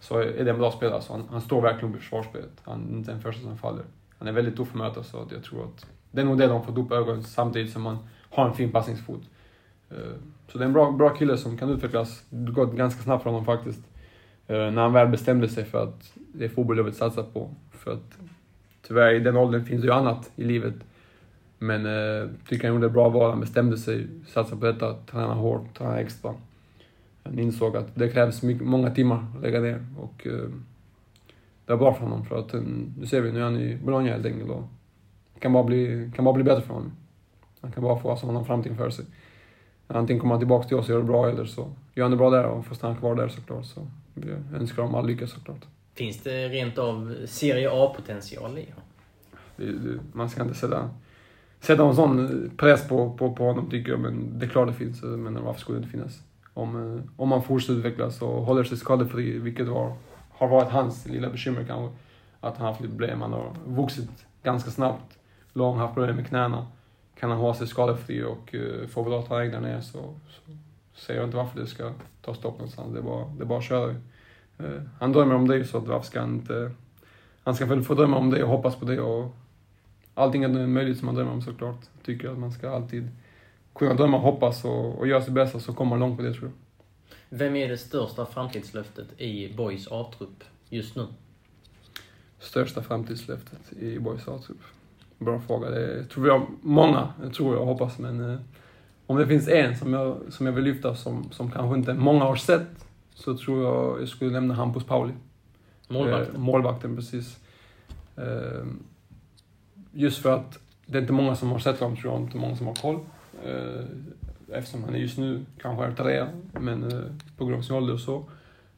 B: så är det en bra spelare. Så han, han står verkligen upp i försvarsspelet. Han är inte den första som faller. Han är väldigt tuff att möta, så att jag tror att det är nog det de fått upp ögonen samtidigt som man har en fin passningsfot. Eh, så det är en bra, bra kille som kan utvecklas. Det går ganska snabbt för honom faktiskt. Eh, när han väl bestämde sig för att det är fotboll jag vill satsa på. För att tyvärr i den åldern finns det ju annat i livet. Men eh, tycker han gjorde ett bra val. Han bestämde sig, satsade på detta, träna hårt, träna extra. Han insåg att det krävs mycket, många timmar att lägga ner och eh, det var bra för honom för att eh, nu ser vi, nu är han i Bologna helt enkelt och kan bara bli, kan bara bli bättre för honom. Han kan bara få alltså, han har framtiden för sig. Antingen kommer han tillbaka till oss och gör det bra eller så gör han det bra där och får stanna kvar där såklart. Så jag önskar dem all lycka såklart.
A: Finns det rent av Serie A-potential i honom?
B: Det, det, man ska inte sätta, sätta någon sån press på, på, på honom tycker jag, men det är klart det finns. Eh, men varför skulle det inte finnas? Om, eh, om man fortsätter utvecklas och håller sig skadefri, vilket var, har varit hans lilla bekymmer kanske. Att han har haft lite problem, han har vuxit ganska snabbt, lång, haft problem med knäna. Kan han hålla sig skadefri och eh, uh, få bra träning där nere så, så ser jag inte varför det ska ta stopp någonstans. Det är bara, det är bara att köra. Uh, han drömmer om det så att varför ska han inte... Han ska väl få drömma om det och hoppas på det och allting är möjligt som man drömmer om såklart. Tycker att man ska alltid kunna drömma, hoppas och, och göra sitt bästa så kommer man långt på det tror jag.
A: Vem är det största framtidslöftet i Boys A-trupp just nu?
B: Största framtidslöftet i Boys A-trupp? Bra fråga. Det tror har många, tror jag hoppas. Men eh, om det finns en som jag, som jag vill lyfta som, som kanske inte många har sett så tror jag jag skulle nämna Hampus Pauli.
A: Målvakten?
B: Eh, målvakten, precis. Eh, just för att det är inte många som har sett honom, tror jag, inte många som har koll. Eh, eftersom han är just nu kanske är trea, men eh, på grund av sin ålder och så.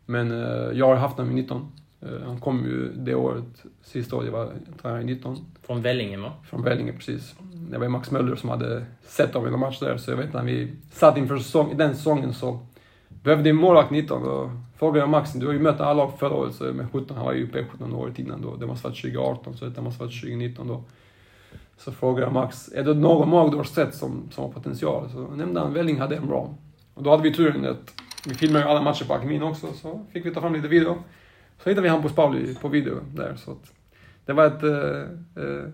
B: Men eh, jag har haft honom i 19. Eh, han kom ju det året, sista året jag var tränare i 19.
A: Från Vellinge va?
B: Från Vellinge, precis. Det var Max Möller som hade sett dem i någon match där, så jag vet när vi satt inför säsong, den säsongen så behövde en målvakt 19. Då frågade jag Max, du har ju mött alla lag förra året, så med 17, han var ju uppe 17 året innan då. Det måste varit 2018, så det måste varit 2019 då. Så frågade jag Max, är det någon målvakt du har sett som, som har potential? Så nämnde han Velling hade en bra. Och då hade vi turen att vi filmade ju alla matcher på akademin också, så fick vi ta fram lite video. Så hittade vi Hampus Pauli på video där, så att det var ett eh, eh,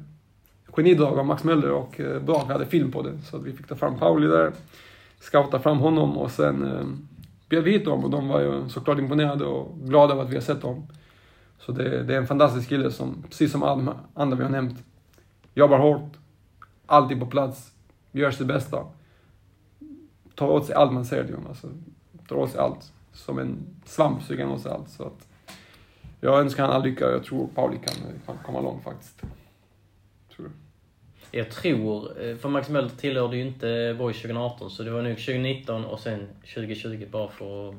B: genidrag av Max Möller och eh, Brak hade film på det. Så att vi fick ta fram Pauli där, scouta fram honom och sen eh, bjöd vi hit dem och de var ju såklart imponerade och glada över att vi har sett dem. Så det, det är en fantastisk kille som, precis som alla andra vi har nämnt, jobbar hårt, alltid på plats, gör sitt bästa. Tar åt sig allt man till honom. Alltså, tar åt sig allt. Som en svamp suger han åt sig allt. Så att jag önskar han all lycka jag tror Pauli kan, kan komma långt faktiskt. Tror jag.
A: Jag tror, eh, för Max Möller tillhörde ju inte Boys 2018 så det var nog 2019 och sen 2020 bara för att...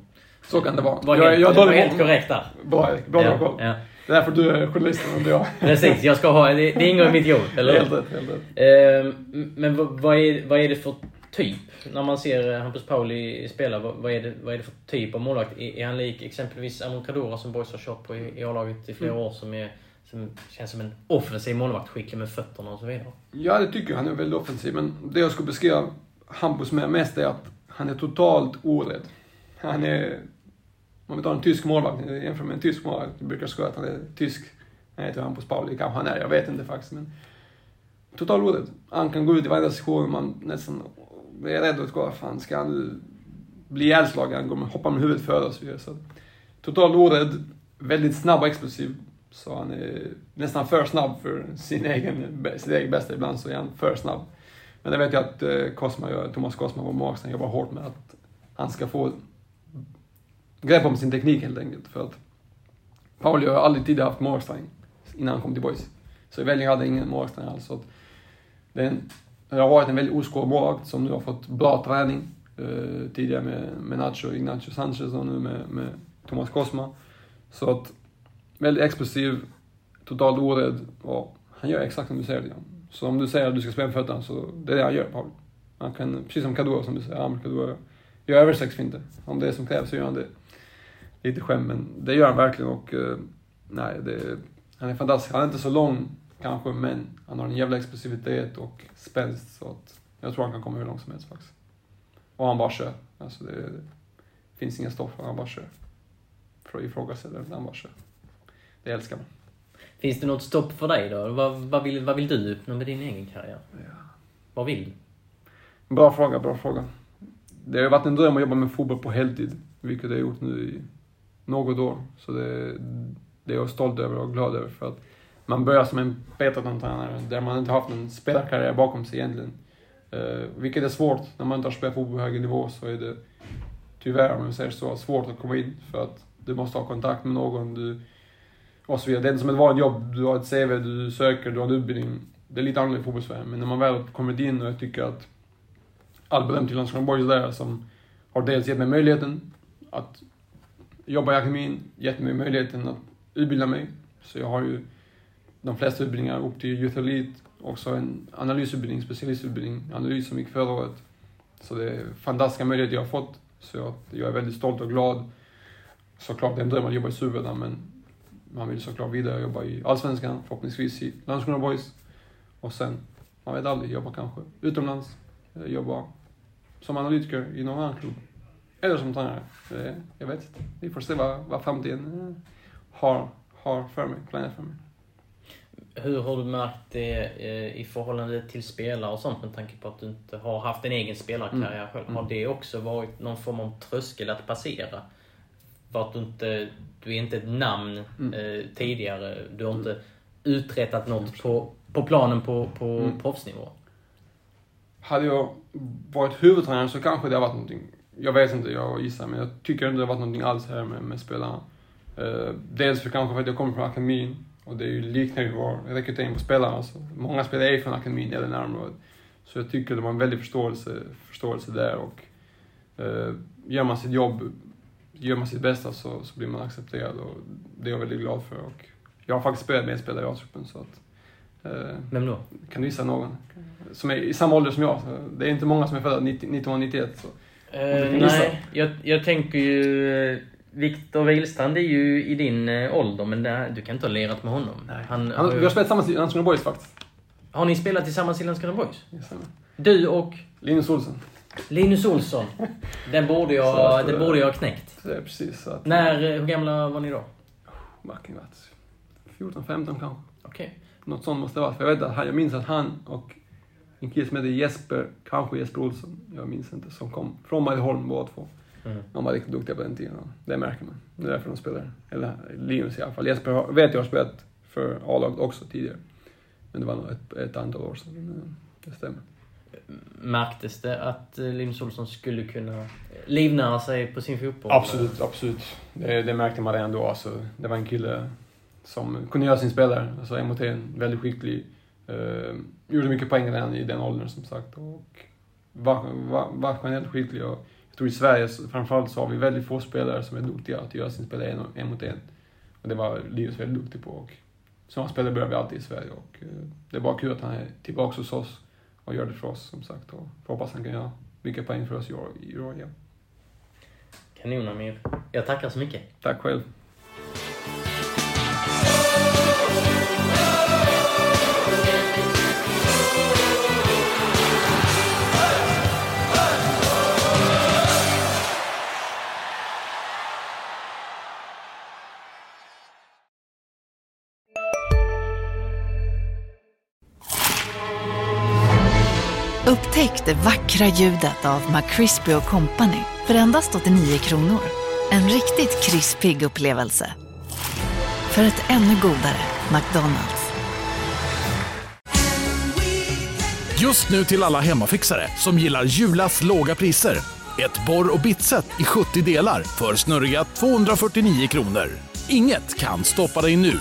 B: Så kan det vara.
A: Var
B: Jag-
A: helt,
B: jag
A: var
B: drar
A: helt korrekt där.
B: Bra Erik, bra
A: ja,
B: koll.
A: ja.
B: Det är därför du är journalisten och inte jag.
A: Precis, jag ska ha, det, det ingår i mitt jobb, eller
B: Helt rätt, helt rätt.
A: Ehm, Men vad, är, vad är det för typ? När man ser eh, Hampus Pauli spela, vad, vad, är det, vad är det för typ av målvakt? Är, är han lik exempelvis Amon Kadura som Boys har kört på i, i A-laget i flera
B: Mm.
A: år som, är, som känns som en offensiv målvakt, skicklig med fötterna och så vidare?
B: Ja, det tycker jag. Han är väldigt offensiv. Men det jag skulle beskriva Hampus med mest är att han är totalt orädd. Han är... Om vi tar en tysk målvakt, eh, jämför med en tysk målvakt. Jag brukar skoja att han är tysk. Jag heter Hampus Pauli, kanske han är. Jag vet inte faktiskt. Men total orädd. Han kan gå ut i varje session man nästan är rädd att gå, fan ska han nu bli ihjälslagen? Han kommer hoppa med huvudet före och så vidare. Så, total orädd, väldigt snabb och explosiv. Så han är nästan för snabb för sin egen, sitt eget bästa. Ibland så är han för snabb. Men det vet jag att eh, Cosma, Thomas Cosma, vår målvakt, jobbar hårt med att han ska få grepp om sin teknik helt enkelt. För att Paulio har aldrig tidigare haft målvaktsträning innan han kom till Boys. Så i Vellinge hade ingen målvaktsträning alls. Så att det, en, det har varit en väldigt oskård målvakt som nu har fått bra träning. Eh, tidigare med, med Nacho, Ignacio Sanchez och nu med, med Thomas Cosma. Så att väldigt explosiv, totalt orädd och han gör exakt som du säger. Liksom. Så om du säger att du ska spela med fötterna så det är det han gör, Paul. Han kan, precis som Kadua som du säger, Amr Kadua, gör över. Om det är som krävs så gör han det. Lite skämt, men det gör han verkligen och uh, nej, det, han är fantastisk. Han är inte så lång kanske, men han har en jävla explosivitet och spänst så att jag tror han kan komma hur långt som helst faktiskt. Och han bara kör. Alltså det, det finns inga stopp, han bara kör. Att ifrågasätta, han bara kör. Det älskar man.
A: Finns det något stopp för dig då? Vad, vad, vill, vad vill du uppnå med din egen karriär?
B: Ja.
A: Vad vill du?
B: Bra fråga, bra fråga. Det har varit en dröm att jobba med fotboll på heltid, vilket jag har gjort nu i något år. Så det, det är jag stolt över och glad över för att man börjar som en Peterton-tränare där man inte haft någon spelarkarriär bakom sig egentligen. Uh, vilket är svårt, när man inte har spelat fotboll på högre nivå så är det tyvärr, om jag säger så, svårt att komma in för att du måste ha kontakt med någon, du och så vidare. Det är inte som ett vanligt jobb. Du har ett CV, du söker, du har en utbildning. Det är lite annorlunda i fotbollsvärlden, Men när man väl har kommit in och jag tycker att all beröm till Landskrona Boys där som har dels gett mig möjligheten att jobba i akademin, gett mig möjligheten att utbilda mig. Så jag har ju de flesta utbildningar upp till Youth Elite, också en analysutbildning, specialistutbildning, analys som gick förra året. Så det är fantastiska möjligheter jag har fått. Så jag, jag är väldigt stolt och glad. Såklart det är en dröm att jobba i Superettan men man vill såklart vidare jobba i Allsvenskan, förhoppningsvis i Landskrona Boys. Och sen, man vet aldrig, jobba kanske utomlands, jobba som analytiker i någon annan klubb. Eller som tränare. Jag vet inte. Vi får se vad, vad framtiden eh, har, har för mig, planerat för mig.
A: Hur har du märkt det eh, i förhållande till spelare och sånt med tanke på att du inte har haft en egen spelarkarriär mm. själv? Har mm. det också varit någon form av tröskel att passera? För att du inte, du är inte ett namn mm. eh, tidigare. Du har inte mm. uträttat något på, på planen på, på mm. proffsnivå.
B: Hade jag varit huvudtränare så kanske det hade varit någonting. Jag vet inte, jag gissar, men jag tycker inte det har varit någonting alls här med, med spelarna. Eh, dels för kanske för att jag kommer från akademin och det är ju liknande vår rekrytering på spelarna. Alltså, många spelare är från akademin eller närområdet. Så jag tycker det var en väldig förståelse, förståelse där och eh, gör man sitt jobb gör man sitt bästa så, så blir man accepterad och det är jag väldigt glad för. Och jag har faktiskt spelat med spelare i A-truppen så att...
A: Eh, Vem då?
B: Kan du gissa någon? Som är i samma ålder som jag. Det är inte många som är födda 1991. Så.
A: Eh, nej, jag, jag tänker ju... Eh, Viktor Wihlstrand är ju i din eh, ålder, men det, du kan inte ha lirat med honom.
B: Nej. Han, Han, vi har spelat tillsammans i Landskrona Boys faktiskt.
A: Har ni spelat tillsammans i Landskrona Boys? Yes, du och?
B: Linus Olsson.
A: Linus Olsson. Den borde jag, att, den borde jag ha knäckt.
B: Det är precis att,
A: När, hur gamla var ni då?
B: Varit? 14, 15 kanske.
A: Okej. Okay.
B: Något sånt måste det vara. För jag vet att jag minns att han och en kille som heter Jesper, kanske Jesper Olsson, jag minns inte, som kom från Marieholm båda två. Mm. De var riktigt duktiga på den tiden. Det märker man. Det är därför de spelar. Eller Linus i alla fall. Jesper har, vet jag har spelat för A-laget också tidigare. Men det var nog ett, ett antal år sedan. Det stämmer.
A: Märktes det att eh, Linus Olsson skulle kunna livnära sig på sin fotboll?
B: Absolut, absolut. Det, det märkte man redan då. Alltså, det var en kille som kunde göra sin spelare. Alltså MHT, väldigt skicklig. Uh, gjorde mycket poäng redan i den åldern som sagt. Och var, var, var generellt skicklig. Och jag tror i Sverige framförallt så har vi väldigt få spelare som är duktiga att göra sin spelare en, en mot en. Och det var Linus väldigt duktig på. Och sådana spelare behöver vi alltid i Sverige. Och, uh, det är bara kul att han är tillbaka hos oss och gör det för oss som sagt. Och hoppas han kan göra mycket poäng för oss i år, i år igen.
A: Kanon Amir. Jag tackar så mycket.
B: Tack själv.
D: Upptäck det vackra ljudet av McCrispy Company för endast 89 kronor. En riktigt krispig upplevelse. För ett ännu godare McDonalds.
E: Just nu till alla hemmafixare som gillar Julas låga priser. Ett borr och bitset i 70 delar för snurriga 249 kronor. Inget kan stoppa dig nu.